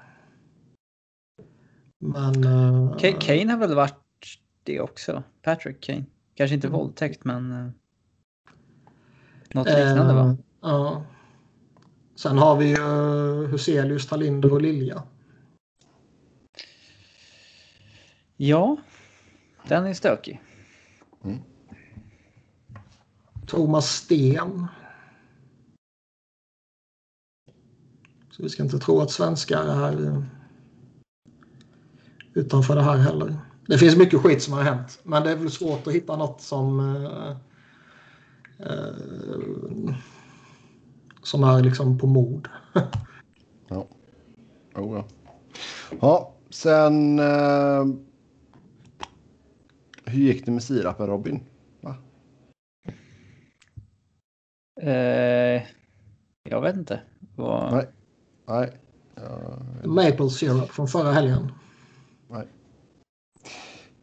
Men... Uh, Kane har väl varit det också? Patrick Kane. Kanske inte mm. våldtäkt men... Uh, något liknande va? Ja. Sen har vi ju uh, Huselius, Talinder och Lilja. Ja, den är stökig. Mm. Thomas Sten. Så vi ska inte tro att svenskar är uh, utanför det här heller. Det finns mycket skit som har hänt, men det är väl svårt att hitta något som uh, uh, som är liksom på mod. ja. Oh, ja. Ja, sen. Uh, hur gick det med sirapen Robin? Va? Uh, jag vet inte. Vad... Nej. Nej. Uh, Maple syrup från förra helgen. Nej.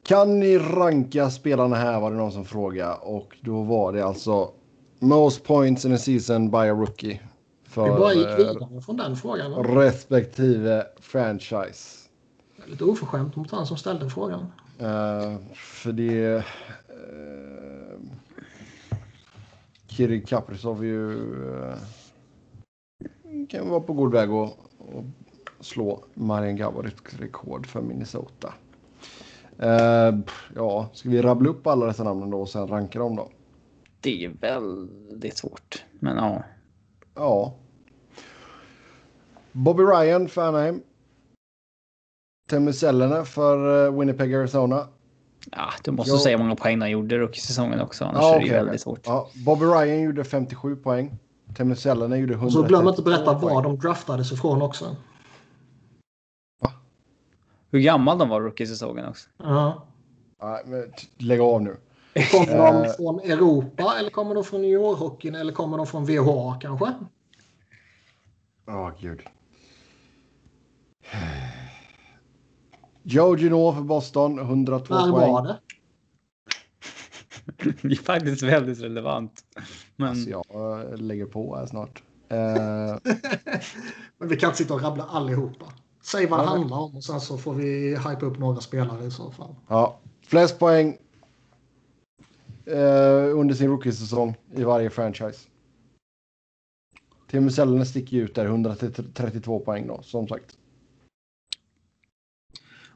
Kan ni ranka spelarna här var det någon som frågade och då var det alltså Most points in a season by a rookie. För, Vi bara gick vidare från den frågan. Respektive franchise. Lite oförskämt mot han som ställde frågan. Uh, för det... Uh, Kirill Kaprizov ju... Uh, kan vara på god väg att, att slå Marian Gaborits rekord för Minnesota. Uh, ja, ska vi rabbla upp alla dessa namnen då och sen ranka dem då? det är väldigt svårt. Men ja. Ja. Bobby Ryan för Anaheim. Sellene för eh, Winnipeg, Arizona. Ja, du måste jo. säga hur många poäng han gjorde rookie-säsongen också. Annars ja, är det ju väldigt svårt. Ja, Bobby Ryan gjorde 57 poäng. Sellene gjorde 100. Så glöm inte berätta var de draftades ifrån också. Va? Hur gammal de var rookie-säsongen också. Ja. Ja, men lägg av nu. Kommer de eh. från Europa eller kommer de från New York-hockeyn eller kommer de från VHA kanske? Ja, oh, gud. Joe Gino för Boston, 102 När poäng. var det? *laughs* det är faktiskt väldigt relevant. Men... Alltså jag eh, lägger på här snart. Uh... *laughs* Men vi kan inte sitta och rabbla allihopa. Säg vad det ja. handlar om och sen så får vi hypa upp några spelare i så fall. Ja, flest poäng eh, under sin rookiesäsong i varje franchise. Tim Sellner sticker ut där, 132 poäng då, som sagt.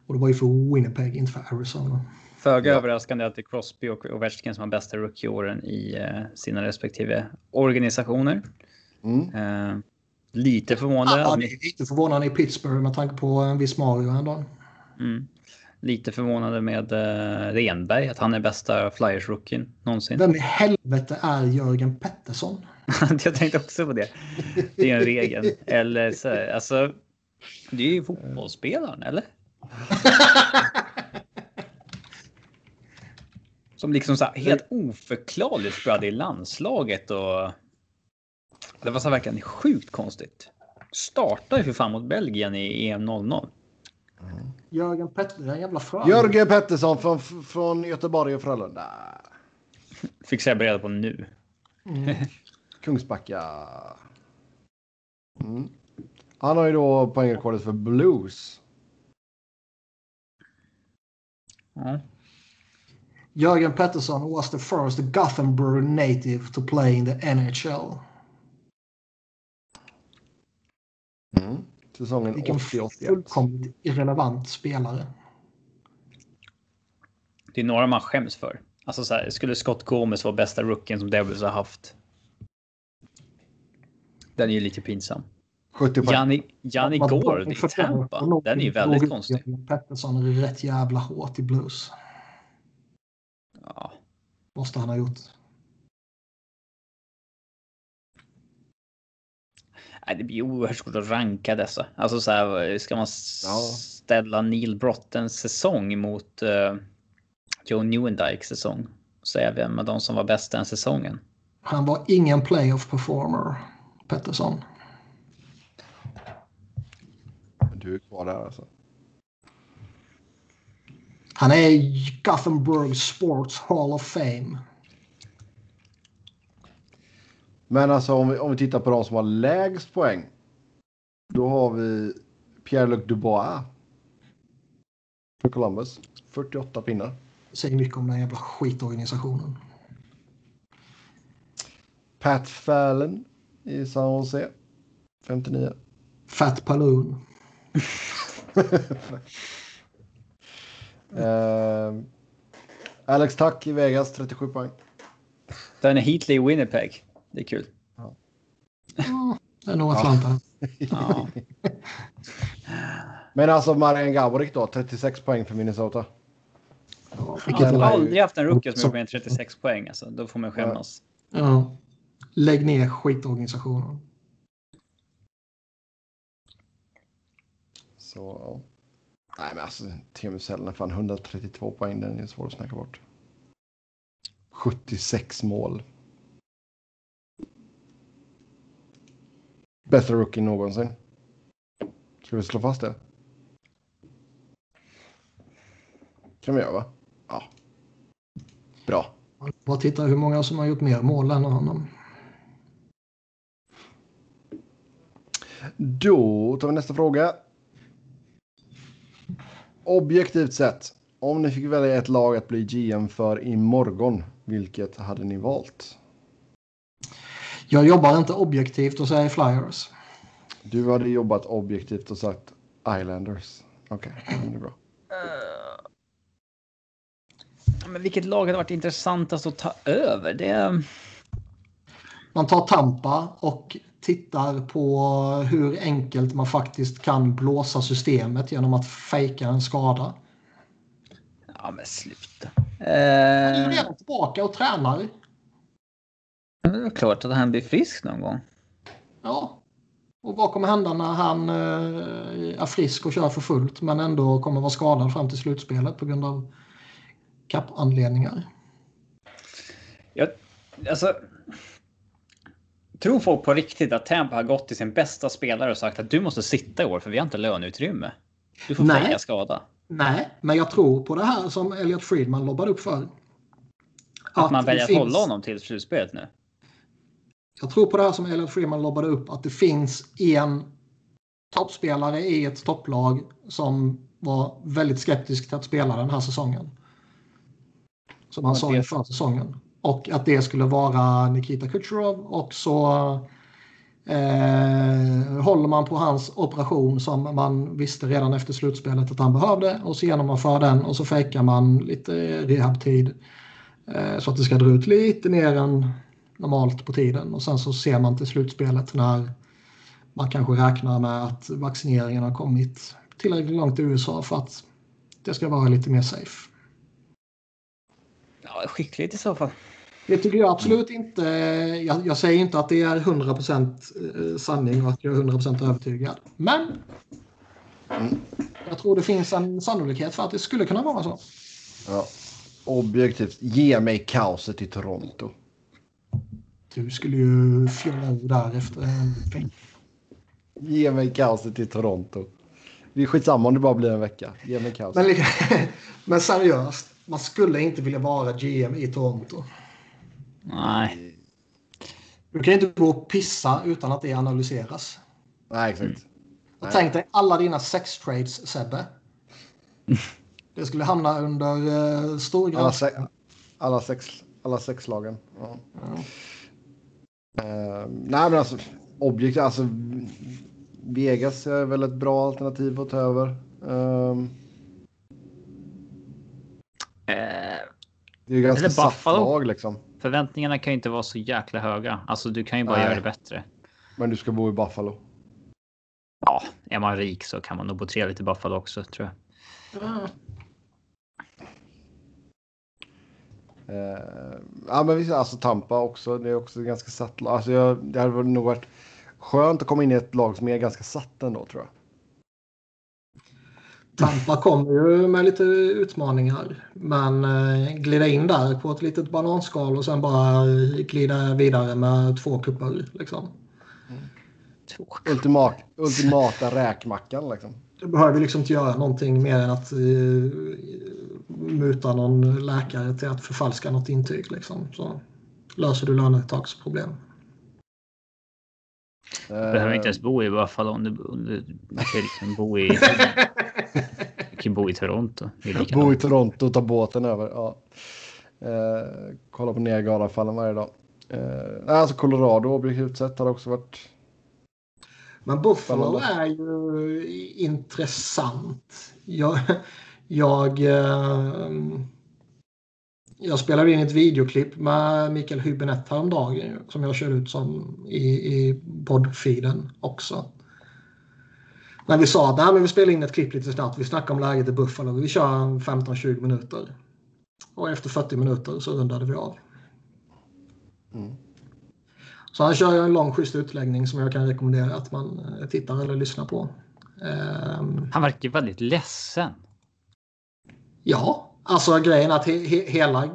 Och det var ju för Winnipeg, inte för Arizona. Föga Ja. överraskande att det är Crosby och Ovechkin som har bästa rookieåren i eh, sina respektive organisationer. Mm. Eh, lite förvånande. Ja, det är lite förvånande i Pittsburgh med tanke på en viss Mario ändå. mm, lite förvånande med eh, Renberg, att han är bästa Flyers-rookien någonsin. Vem i helvete är Jörgen Pettersson? *laughs* Jag tänkte också på det. Det är en regel. *laughs* Eller så alltså. Det är ju fotbollsspelaren, eller? *laughs* Som liksom så här, helt oförklarligt spelade i landslaget och. Det var så verkligen sjukt konstigt. Startade ju för fan mot Belgien i EM 00. Jörgen Pettersson, en jävla frö. Jörgen Pettersson från, från Göteborg och Frölunda. *laughs* Fick jag reda på nu. Mm. *laughs* Kungsbacka. Mm. Han har ju då poängrekordet för Blues. Ja. Jörgen Pettersson was the first Gothenburg native to play in the NHL. Mm. Säsongen Vilken 80-81. fullkomligt irrelevant spelare. Det är några man skäms för. Alltså så här, skulle Scott Gomez vara bästa rookien som Devils har haft? Den är ju lite pinsam. 70 poäng. Janni, Gård i Tampa. Den är ju väldigt konstig. Pettersson rätt jävla hårt i blues. Ja. Måste han ha gjort. Nej, det blir oerhört svårt att ranka dessa. Alltså så här, ska man ställa Neil Brottens säsong mot uh, Joe Newendikes säsong? Så är vem av de som var bäst den säsongen. Han var ingen playoff performer, Pettersson. Du är kvar där alltså. Han är i Gothenburg Sports Hall of Fame. Men alltså om vi, om vi tittar på de som har lägst poäng. Då har vi Pierre-Luc Dubois. För Columbus. 48 pinnar. Säger mycket om den jävla skitorganisationen. Pat Fallon i San Jose. 59. Fat Paloon. Eh, Alex Tuck i Vegas 37 poäng. Den är Heatley i Winnipeg. Det är kul. Mm, det är nog Atlanta. *laughs* Ja. Men alltså Marian Gaborik då 36 poäng för Minnesota. Ja, Jag har Ja, aldrig haft en rookie som gjort mer än 36 poäng. Alltså. Då får man skämmas. Ja. Lägg ner skitorganisationen. Så ja. Nej men alltså Teemu Selänne fan 132 poäng. Den är svår att snacka bort. 76 mål. Bättre rookie någonsin. Ska vi slå fast det? kan vi göra va? Ja. Bra. Bara titta hur många som har gjort mer mål än honom. Då tar vi nästa fråga. Objektivt sett, om ni fick välja ett lag att bli GM för imorgon, vilket hade ni valt? Jag jobbar inte objektivt och säger Flyers. Du hade jobbat objektivt och sagt Islanders. Okej, det är bra. Men vilket lag hade varit intressantast att ta över? Det... Man tar Tampa och tittar på hur enkelt man faktiskt kan blåsa systemet genom att fejka en skada. Ja, men sluta. Han är ju Eh, redan tillbaka och tränar. det är klart att han blir frisk någon gång. Ja. Och vad kommer hända när han eh, är frisk och kör för fullt men ändå kommer vara skadad fram till slutspelet på grund av kappanledningar? Jag, alltså, tror folk på riktigt att Tampa har gått till sin bästa spelare och sagt att du måste sitta i år för vi har inte löneutrymme? Du får Nej. fejka skada. Nej, men jag tror på det här som Elliot Friedman lobbar upp för. Att man det väljer att finns- hålla honom till slutspelet nu. Jag tror på det här som Elliot Freeman lobbade upp att det finns en toppspelare i ett topplag som var väldigt skeptisk till att spela den här säsongen. Som han sa inför säsongen. Och att det skulle vara Nikita Kucherov och så Eh, håller man på hans operation som man visste redan efter slutspelet att han behövde och så genomför den och så fejkar man lite rehabtid eh, så att det ska dra ut lite mer än normalt på tiden och sen så ser man till slutspelet när man kanske räknar med att vaccineringen har kommit tillräckligt långt i USA för att det ska vara lite mer safe. Ja, skickligt i så fall. Det tycker jag absolut inte. Jag, jag säger inte att det är 100% sanning och att jag är 100% övertygad. Men jag tror det finns en sannolikhet för att det skulle kunna vara så. Ja. Objektivt, ge mig kaoset i Toronto. Du skulle ju fjolla ur där efter en vecka. Ge mig kaoset i Toronto. Det är skitsamma om det bara blir en vecka. Ge mig kaoset. Men, *laughs* men seriöst, man skulle inte vilja vara GM i Toronto. Nej. Du kan inte gå och pissa utan att det analyseras. Nej, exakt. Och tänk dig alla dina sex trades, Sebbe. *laughs* Det skulle hamna under uh, stor alla, se alla, sex, alla sex lagen. Ja. Ja. Uh, nej, men alltså objektivt, alltså Vegas är väl ett bra alternativ att ta över. Uh, det är ju ganska satt lag liksom. Förväntningarna kan ju inte vara så jäkla höga. Alltså, du kan ju bara Nej. göra det bättre. Men du ska bo i Buffalo. Ja, är man rik så kan man nog bo trevligt i Buffalo också tror jag. Mm. Uh, ja, men visst, alltså Tampa också. Det är också ganska satt. Alltså, jag, det hade nog varit skönt att komma in i ett lag som är ganska satt ändå tror jag. Tampa kommer ju med lite utmaningar. Men eh, glida in där på ett litet bananskal och sen bara glida vidare med två kupper. Liksom. Mm. Ultimat, ultimata räkmackan liksom. Du behöver liksom inte göra någonting mer än att uh, muta någon läkare till att förfalska något intyg. Liksom. Så löser du lönetaksproblem. Du behöver inte ens bo i Buffalo om du, om du kan liksom bo i... *laughs* kan bo i Toronto. Bo i Toronto och ta båten över. Ja. Eh, kolla på Niagarafallen varje dag. Eh, alltså Colorado objektivt sett har också varit... Men Buffalo är ju intressant. Jag, jag eh, jag spelade in ett videoklipp med Mikael Hübinette häromdagen som jag kör ut som i, i poddfeeden också. När vi sa att men vi spelar in ett klipp lite snabbt, vi snackar om läget i Buffalo, vi kör 15-20 minuter. Och efter 40 minuter så rundade vi av. Mm. Så han kör en lång schysst utläggning som jag kan rekommendera att man eh, tittar eller lyssnar på. Um, han verkar väldigt ledsen. Ja, Alltså grejen är att he, he, hela,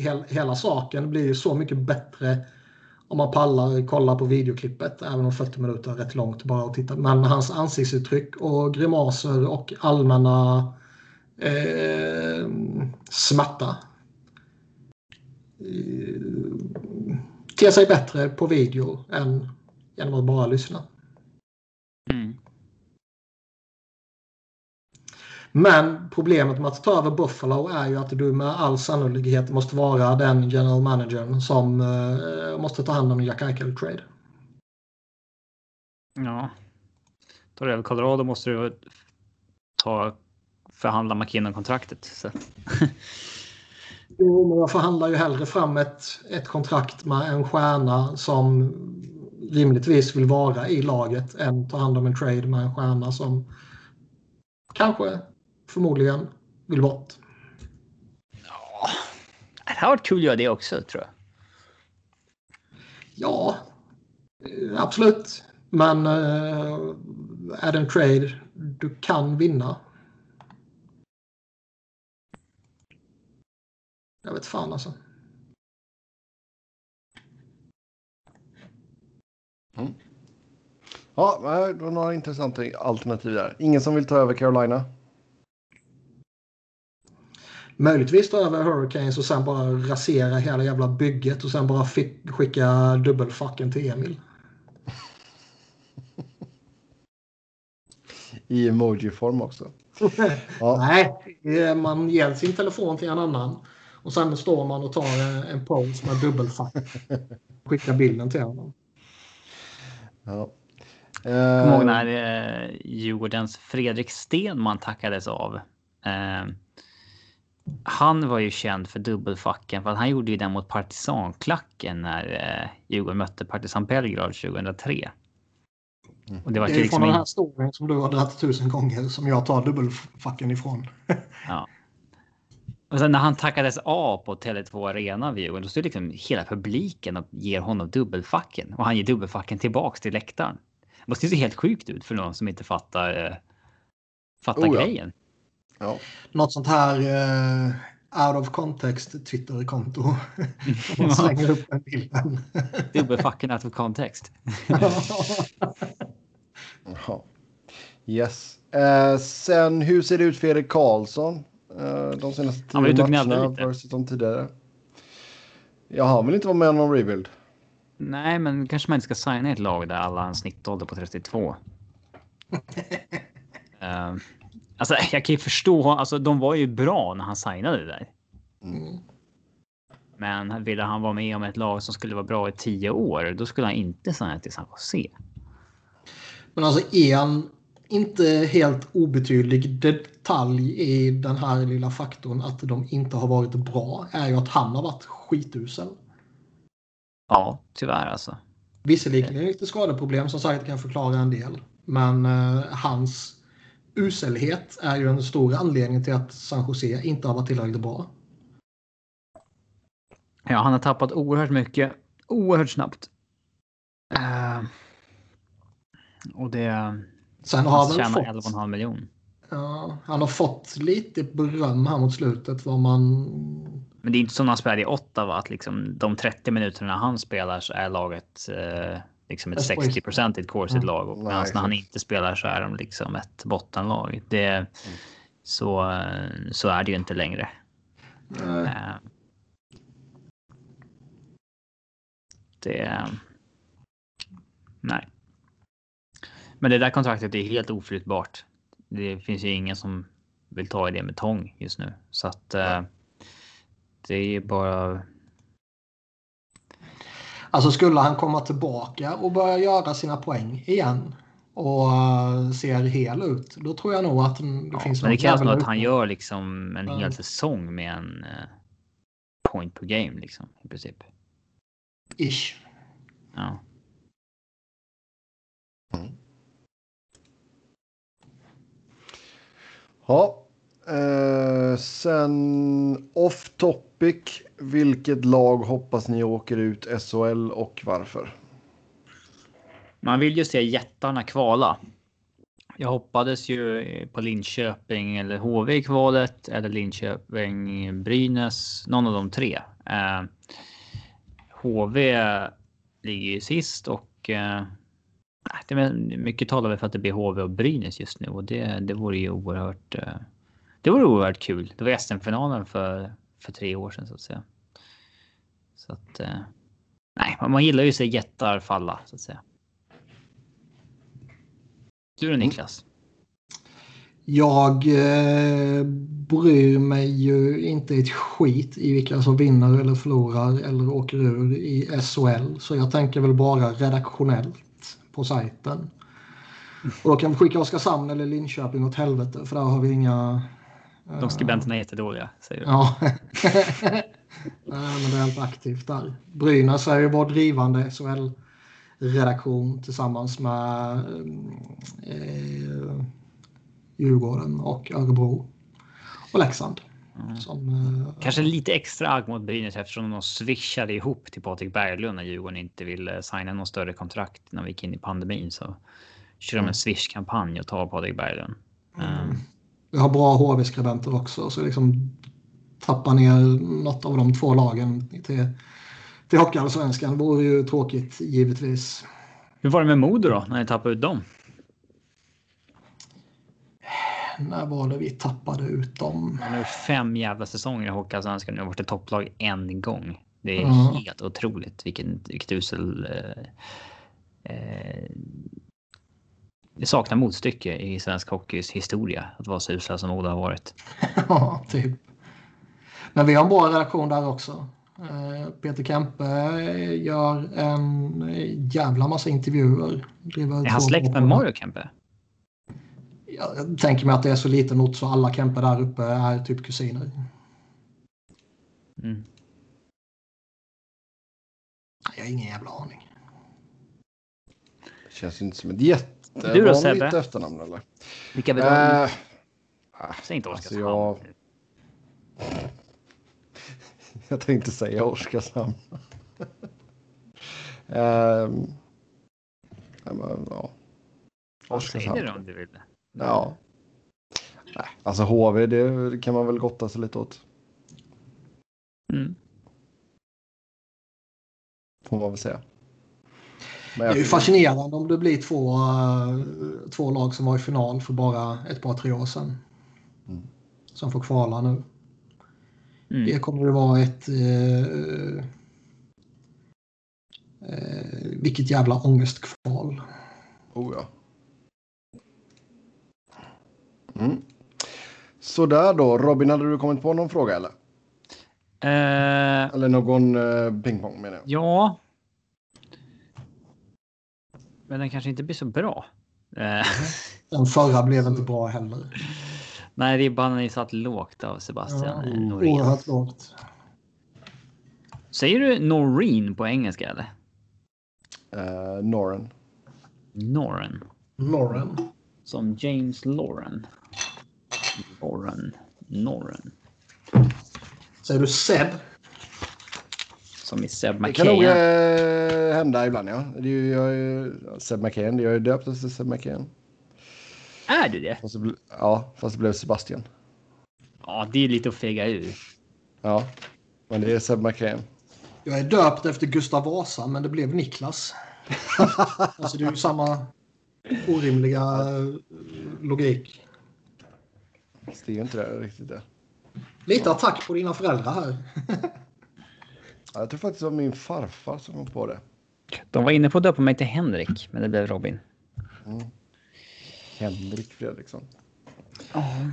he, hela saken blir så mycket bättre om man pallar kolla på videoklippet. Även om 40 minuter är rätt långt bara att titta. Men hans ansiktsuttryck och grimaser och allmänna eh, smärta eh, ter sig bättre på video än genom att bara lyssna. Men problemet med att ta över Buffalo är ju att du med all sannolikhet måste vara den general managern som uh, måste ta hand om Jack Eichel-trade. Ja. Tar du över Colorado måste du ta förhandla McKinnon-kontraktet. jo, men jag förhandlar ju hellre fram ett, ett kontrakt med en stjärna som rimligtvis vill vara i laget än ta hand om en trade med en stjärna som kanske förmodligen vill bort. Ja, det hade varit kul att göra det också tror jag. Ja, eh, absolut. Men uh, är det en trade du kan vinna? Jag vet fan alltså. Mm. Ja, det var några intressanta alternativ där. Ingen som vill ta över Carolina? Möjligtvis ta över Hurricanes och sen bara rasera hela jävla bygget och sen bara skicka dubbelfacken till Emil. I emoji-form också. *laughs* ja. Nej, man ger sin telefon till en annan och sen står man och tar en pose med dubbelfack. *laughs* Skickar bilden till honom. Ja. Kommer ihåg Eh, när eh, Djurgårdens Fredrik Stenman tackades av. Eh, han var ju känd för dubbelfacken för att han gjorde ju den mot partisanklacken när eh, Djurgården mötte Partisan Belgrad 2003. Och det var Det ju är liksom från den här storyn som du har dragit tusen gånger som jag tar dubbelfacken ifrån. *laughs* Ja. Och sen när han tackades av på Tele2 Arena vid Djurgården, då står liksom hela publiken och ger honom dubbelfacken och han ger dubbelfacken tillbaks till läktaren. Det måste ju se helt sjukt ut för någon som inte fattar. Eh, fattar Oh grejen. ja. Något sånt här eh, out of context Twitter-konto. Man slänger upp den bilden. Dubbelfacken out of context. *laughs* Jaha. Yes. Eh, sen hur ser det ut för Erik Karlsson? Eh, de senaste tio matcherna versus de tidigare. Ja, han vill inte vara med om någon rebuild. Nej, men kanske man inte ska signa ett lag där alla har en snittålder på 32. uh, *laughs* alltså, *laughs* jag kan ju förstå. Alltså, de var ju bra när han signade där. Mm. Men ville han vara med om ett lag som skulle vara bra i tio år, då skulle han inte signa till San Jose. Men alltså en inte helt obetydlig detalj i den här lilla faktorn att de inte har varit bra är ju att han har varit skitusel. Ja, tyvärr alltså. Visserligen är lite skadeproblem som säkert kan förklara en del. Men eh, hans uselhet är ju en stor anledning till att San Jose inte har varit tillräckligt bra. Ja, han har tappat oerhört mycket. Oerhört snabbt. Eh, och det... Sen har Han tjänar fått, 11,5 miljon. ja, han har fått lite beröm här mot slutet vad man... Men det är inte som när han spelade i Ottawa att liksom de 30 minuterna han spelar så är laget eh, liksom ett Ett 60 procentigt corset Mm. lag och Nej, medan när han inte spelar så är de liksom ett bottenlag. Det så eh, så är det ju inte längre. Eh, Eh, Det. Nej. Men det där kontraktet är helt oflyttbart. Det finns ju ingen som vill ta i det med tång just nu så att. Eh, det är bara. Alltså skulle han komma tillbaka och börja göra sina poäng igen och eh, ser hel ut, då tror jag nog att mm, det Ja, finns men det krävs nog att han gör liksom en hel säsong med en eh, point per game liksom i princip. Ish. Ja. Ja. Eh, sen off topic. Vilket lag hoppas ni åker ut SHL och varför? Man vill ju se jättarna kvala. Jag hoppades ju på Linköping eller HV i kvalet eller Linköping Brynäs. Någon av de tre. Eh, HV ligger ju sist och eh, det är mycket talar väl för att det blir HV och Brynäs just nu och det, det vore ju oerhört. Eh, det vore oerhört kul. Det var SM-finalen för för tre år sedan så att säga. Så att. Eh, nej, man gillar ju att se jättar falla så att säga. Du då Niklas? Jag eh, bryr mig ju inte ett skit i vilka som vinner eller förlorar eller åker ur i SHL. Så jag tänker väl bara redaktionellt på sajten. Och då kan vi skicka Oskarshamn eller Linköping åt helvete för där har vi inga... eh, De skribenterna är jättedåliga säger du. Ja. *laughs* Nej, men det är inte aktivt där. Brynäs är ju vår drivande SHL-redaktion tillsammans med eh, Djurgården och Örebro och Leksand. Som, eh, Kanske lite extra agg mot Brynäs eftersom de swishade ihop till Patrik Berglund när Djurgården inte ville signa någon större kontrakt när vi gick in i pandemin så kör de en swish-kampanj och tar Patrik Berglund. Mm. Vi har bra HV-skribenter också så liksom tappa ner något av de två lagen till, till Hockeyallsvenskan vore ju tråkigt givetvis. Hur var det med Modo då när ni tappade ut dem? När var det vi tappade ut dem? De har nu fem jävla säsonger i Hockeyallsvenskan och har varit ett topplag en gång. Det är Ja. helt otroligt vilken, vilket usel... Eh, eh, det saknar motstycke i svensk hockeys historia att vara så usla som Modo har varit. *laughs* Ja, typ. Men vi har en bra redaktion där också. Eh, Peter Kempe gör en jävla massa intervjuer. Är han släkt med Mario Kempe? Jag tänker mig att det är så liten ort så alla Kempe där uppe är typ kusiner. Mm. Jag har ingen jävla aning. Det känns inte som ett jättevanligt efternamn eller? Vilka vill du ha? Äh, Säg inte Oskarshamn. Alltså jag... *laughs* jag tänkte säga Oskarshamn. um, *laughs* men, ja. Oskarshamn. Säg det då om du vill. Ja. Nej, alltså HV, det kan man väl gotta sig lite åt. Mm. Får man väl säga. Det är ju fascinerande om det blir två, uh, två lag som var i final för bara ett par, tre år sedan. Mm. Som får kvala nu. Mm. Det kommer att vara ett... Uh, uh, vilket jävla ångestkval. Oh ja. Mm. Sådär då. Robin, hade du kommit på någon fråga eller? Uh, eller någon uh, pingpong menar jag. Ja. Men den kanske inte blir så bra. Uh. *laughs* Den förra blev inte bra heller. Nej, ribban är satt lågt av Sebastian ja, Norén. Oerhört lågt. Säger du Noreen på engelska eller? Uh, Noren. Noren. Noren. Som James Lauren. Lauren. Norren. Säger du Seb? Som i Seb McKay. Det kan nog äh, hända ibland ja. Det är ju, jag är, Seb McKayen. Jag är döpt efter Seb McKayen. Är du det? Fast det ja, fast det blev Sebastian. Ja, det är lite att fega ur. Ja, men det är Seb McKayen. Jag är döpt efter Gustav Vasa, men det blev Niklas. *laughs* alltså det är ju samma orimliga eh, logik. Det är ju inte det riktigt det. Lite attack på dina föräldrar här. *laughs* jag tror faktiskt det var min farfar som kom på det. De var inne på att döpa mig till Henrik, men det blev Robin. Mm. Henrik Fredriksson.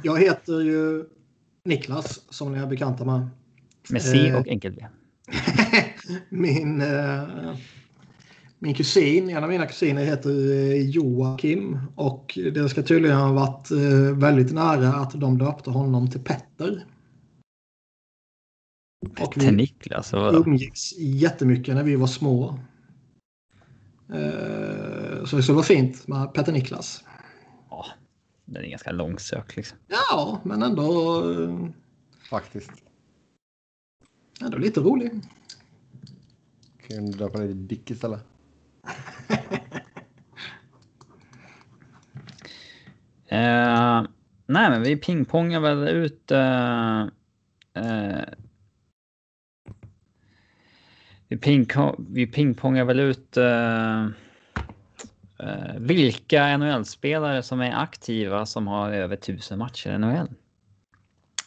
Jag heter ju Niklas, som ni är bekanta med. Med C och enkel V. *laughs* min, eh, min kusin, en av mina kusiner heter eh, Joakim och det ska tydligen ha varit eh, väldigt nära att de döpte honom till Petter. Och vi Niklas? umgicks jättemycket när vi var små. Så det skulle vara fint med Petter Niklas. Ja, den är ganska långsökt liksom. Ja, men ändå... Faktiskt. Ändå lite rolig. Kan du döpa dig till Dick istället? uh, *laughs* nej, men vi pingpongar väl ut... Uh, uh, vi, ping vi pingpongar väl ut vilka NHL-spelare som är aktiva som har över tusen matcher i NHL.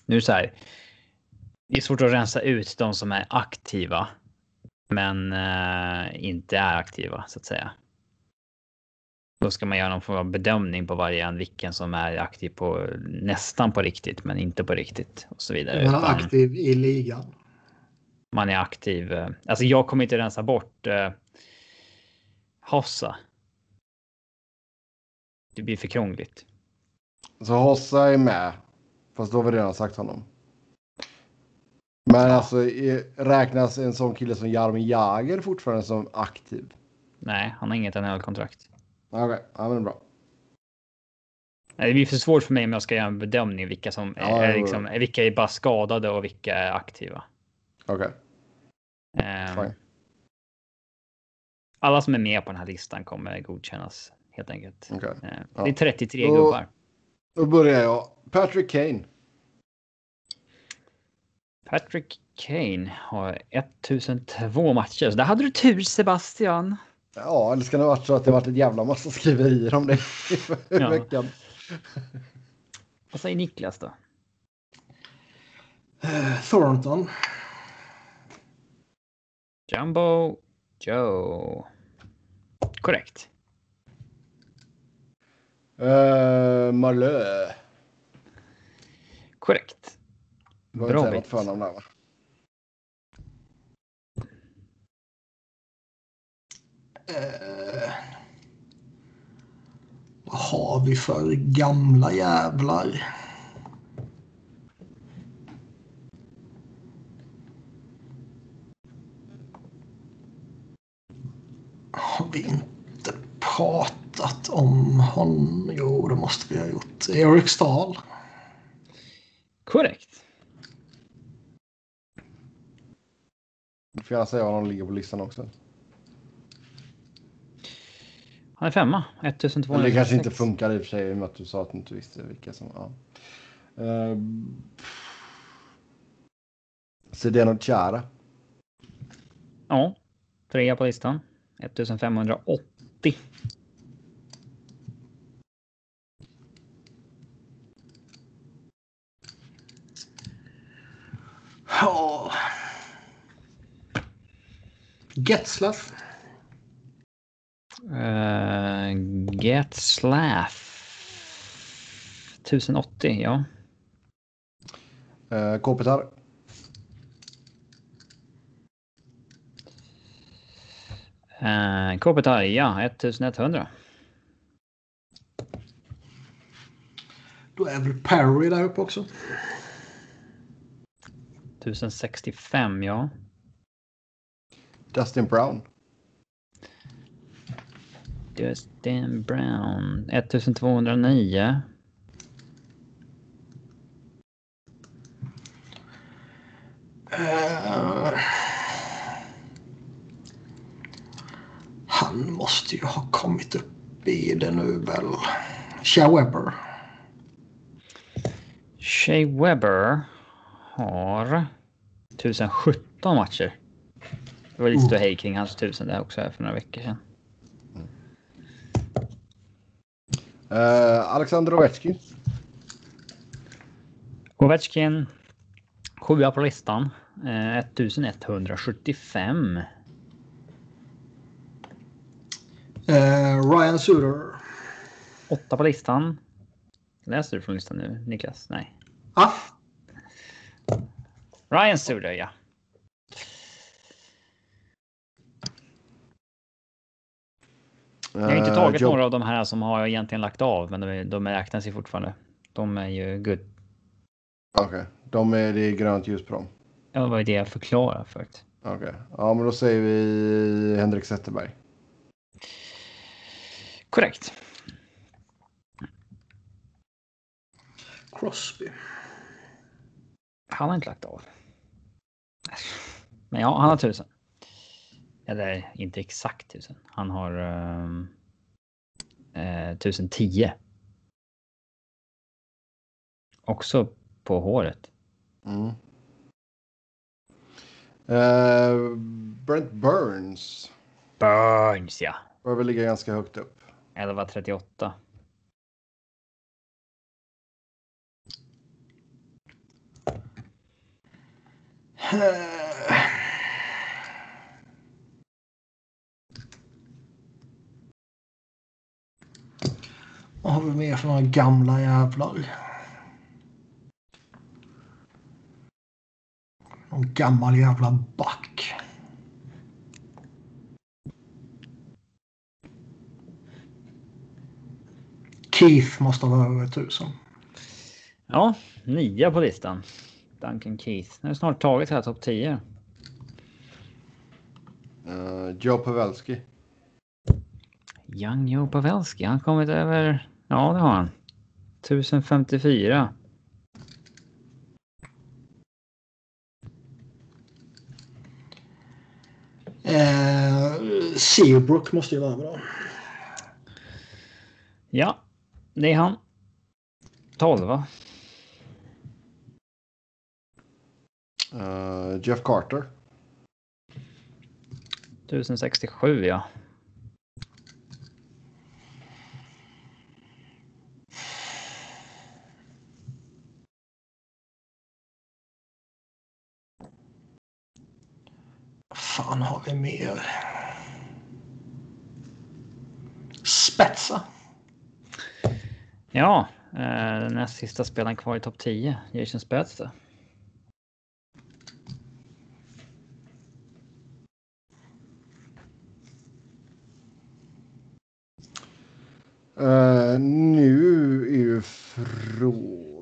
Nu så här. Det är svårt att rensa ut de som är aktiva men eh, inte är aktiva så att säga. Då ska man göra någon form av bedömning på varje en vilken som är aktiv på nästan på riktigt, men inte på riktigt och så vidare. Är aktiv i ligan. Man är aktiv. Eh, alltså, jag kommer inte rensa bort eh, Hossa. Det blir för krångligt. Så Hossa är med, fast då har vi redan sagt honom. Men ja. alltså räknas en sån kille som Jaromir Jagr fortfarande som aktiv? Nej, han har inget NHL-kontrakt. Okej, okay. ja men bra. Det blir för svårt för mig om jag ska göra en bedömning vilka som ja, är, liksom, vilka är bara skadade och vilka är aktiva. Okej. Okay. Um, alla som är med på den här listan kommer godkännas helt enkelt. Okay. Uh, ja. Det är 33 då, gubbar. Då börjar jag. Patrick Kane. Patrick Kane har 1002 matcher. Så där hade du tur Sebastian. Ja, eller ska det ha varit så att det varit ett jävla massa skriverier om det i ja. veckan. Vad säger Niklas då? Uh, Thornton. Jumbo Joe. Korrekt. Uh, Malö. Korrekt. Bra bit. Eh, vad har vi för gamla jävlar? Har vi inte pratat om honom? Jo, det måste vi ha gjort. Erik Stahl. Korrekt. Du får gärna säga var de ligger på listan också. Han är femma. 1200. Men det kanske inte funkar i och för sig i och med att du sa att du inte visste vilka som... Ja. Uh, Zdeno Chara. Ja, trea på listan. 1580. Ja. Getzlaff. Uh, Getzlaff. 1080, ja. Uh, Kopitar. Uh, Kopitar, ja. 1100. Då är väl Perry där uppe också. 1065, ja. Dustin Brown. Dustin Brown. 1209. Uh, han måste ju ha kommit upp i det nu väl. Shea Webber. Shea Webber har 1017 matcher. Det var lite ståhej kring hans tusen där också för några veckor sedan. Uh, Alexander Ovechkin. Ovechkin. Sjua på listan. Uh, 1175. Uh, Ryan Suter. Åtta på listan. Läser du från listan nu, Niklas? Nej. Ah. Ryan Suter, ja. Jag har inte tagit Uh, några av de här som har egentligen lagt av, men de, är, de räknas ju fortfarande. De är ju good. Okej, de är, det är grönt ljus på dem. Ja, det var ju det jag förklarade förut. Okej, ja men då säger vi Henrik Zetterberg. Korrekt. Crosby. Han har inte lagt av. Men ja, han har tusen. Eller inte exakt tusen. Han har um, eh, 1010. Också på håret. Mm. Eh, Brent Burns. Burns ja. Bör väl ligga ganska högt upp. 1138. Vad har vi mer för några gamla jävlar? Någon gammal jävla back. Keith måste vara över tusen. Ja, nia på listan. Duncan Keith. Nu har snart tagit hela topp 10. Uh, Joe Pavelski. Young Joe Pavelski. Han har kommit över... Ja, det har han. 1054. Eh, Seabrook måste ju vara då. Ja, det är han. 12 Uh, Jeff Carter. 1067 ja. fan har vi mer? Spetsa. Ja, eh, den näst sista spelaren kvar i topp 10. Jason Spezza. Uh, nu är ju frågan...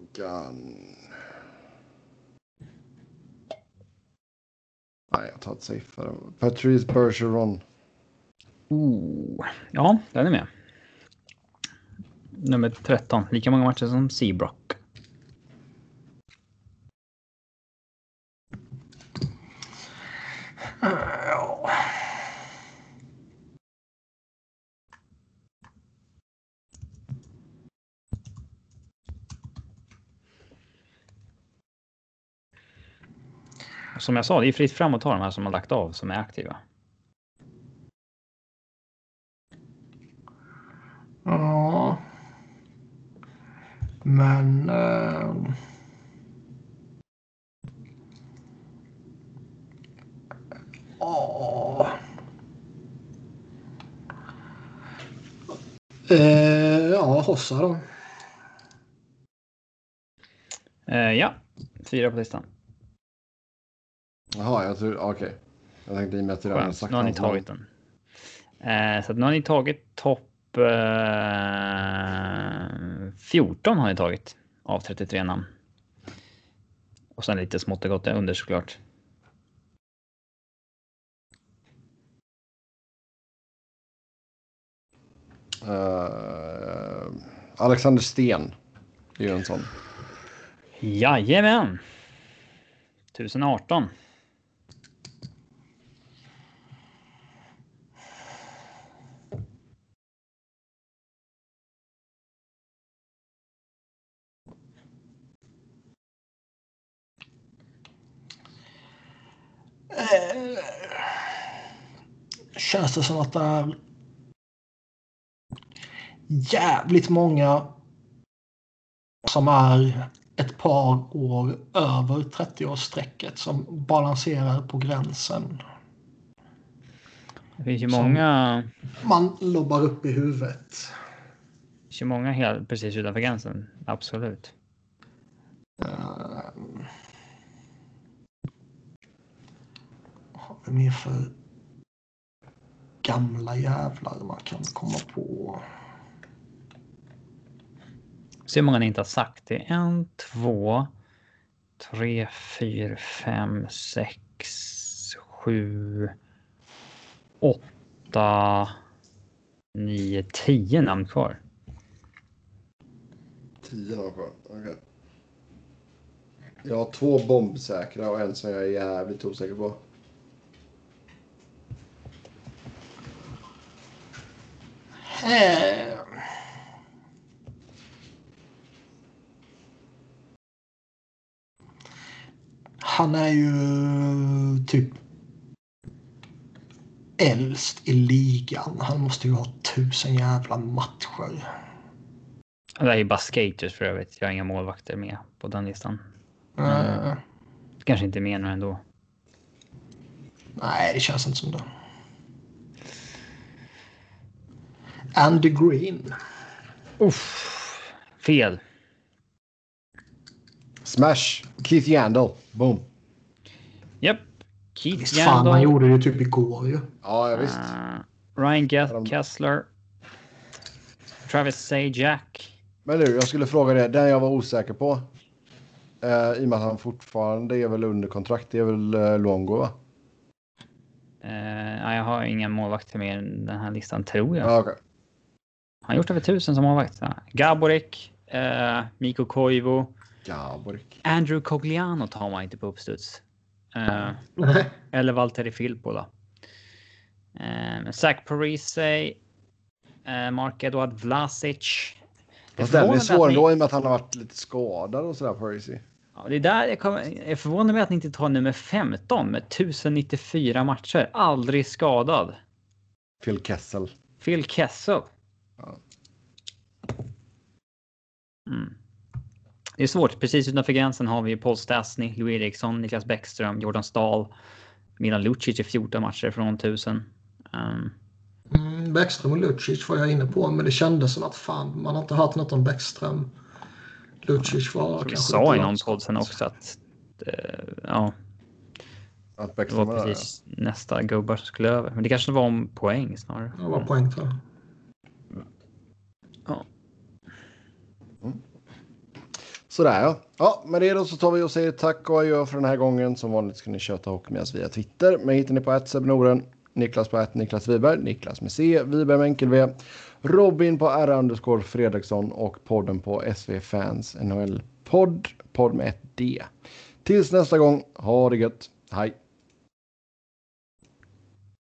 Nej, jag tar ett safeare. Patrice Bergeron. Oh. Ja, den är med. Nummer 13. Lika många matcher som Seabrock. Ja. Som jag sa, det är fritt fram att ta de här som har lagt av som är aktiva. Men... Eh... Ja. Eh, ja, Hossa då. Eh, ja, fyra på listan. Jaha, jag tror... Okej. Okay. Jag tänkte i och med att du redan sagt Nu har ni tagit den. Eh, så nu har ni tagit topp... Eh, 14 har ni tagit av 33 namn. Och sen lite smått och gott under såklart. Uh, Alexander Sten är ju en sån. Jajamän. 1018. Känns det som att det är jävligt många som är ett par år över 30-årsstrecket som balanserar på gränsen. Det finns ju många. Man lobbar upp i huvudet. Det finns ju många helt precis utanför gränsen. Absolut. Uh, vad har vi mer för gamla jävlar man kan komma på? Se hur många ni inte har sagt. Det är en, två, tre, fyra, fem, sex, sju, åtta, nio, tio namn kvar. Tio namn kvar, okej. Okay. Jag har två bombsäkra och en som jag är jävligt osäker på. Äh. Han är ju typ äldst i ligan. Han måste ju ha tusen jävla matcher. Det är ju bara skaters för övrigt. Jag har inga målvakter med på den listan. Mm. Kanske inte nu ändå. Nej, det känns inte som det. Andy Green. Uff, fel. Smash. Keith Yandel. Boom. Japp. Keith Visst Yandel. fan, han gjorde det typ igår ju. Ja, ja visst. Uh, Ryan Geth, Kessler. Travis Sajak. Men du, jag skulle fråga det. Den jag var osäker på. Uh, I och med att han fortfarande är väl under kontrakt. Det är väl uh, Longo, va? Uh, jag har inga målvakter med i den här listan, tror jag. Ah, okay. Han har gjort över tusen som målvakt. Gaborik, uh, Mikko Koivu. Gaborik. Andrew Cogliano tar man inte på uppstuds. Uh, eller Valtteri Filppula. Uh, Zach Parise. Uh, Mark Edward Vlasic. Fast den är svår ändå i och med att han har varit lite skadad och sådär Parisi. Ja, det är där jag, kommer, jag är förvånad med att ni inte tar nummer 15 med 1094 matcher. Aldrig skadad. Phil Kessel. Phil Kessel. Ja. Mm. Det är svårt. Precis utanför gränsen har vi Paul Stastny, Louis Eriksson, Niklas Bäckström, Jordan Stahl, Milan Lucic i 14 matcher från 1000. Um... Mm, Bäckström och Lucic var jag inne på, men det kändes som att fan, man har inte hört något om Bäckström. Lucic var Vi sa i någon podd sen också att uh, ja. Att det var precis var nästa gubbar som skulle över. Men det kanske var om poäng snarare. Det var poäng tror jag. Ja. Sådär ja. Ja, med det då så tar vi och säger tack och adjö för den här gången. Som vanligt ska ni köta hockey med oss via Twitter. Mig hittar ni på att Noren, Niklas på att Niklas Wiberg, Niklas med C, Wiberg med enkel V, Robin på R underscore Fredriksson och podden på SV Fans NHL podd, podd med ett D. Tills nästa gång, ha det gött. Hej!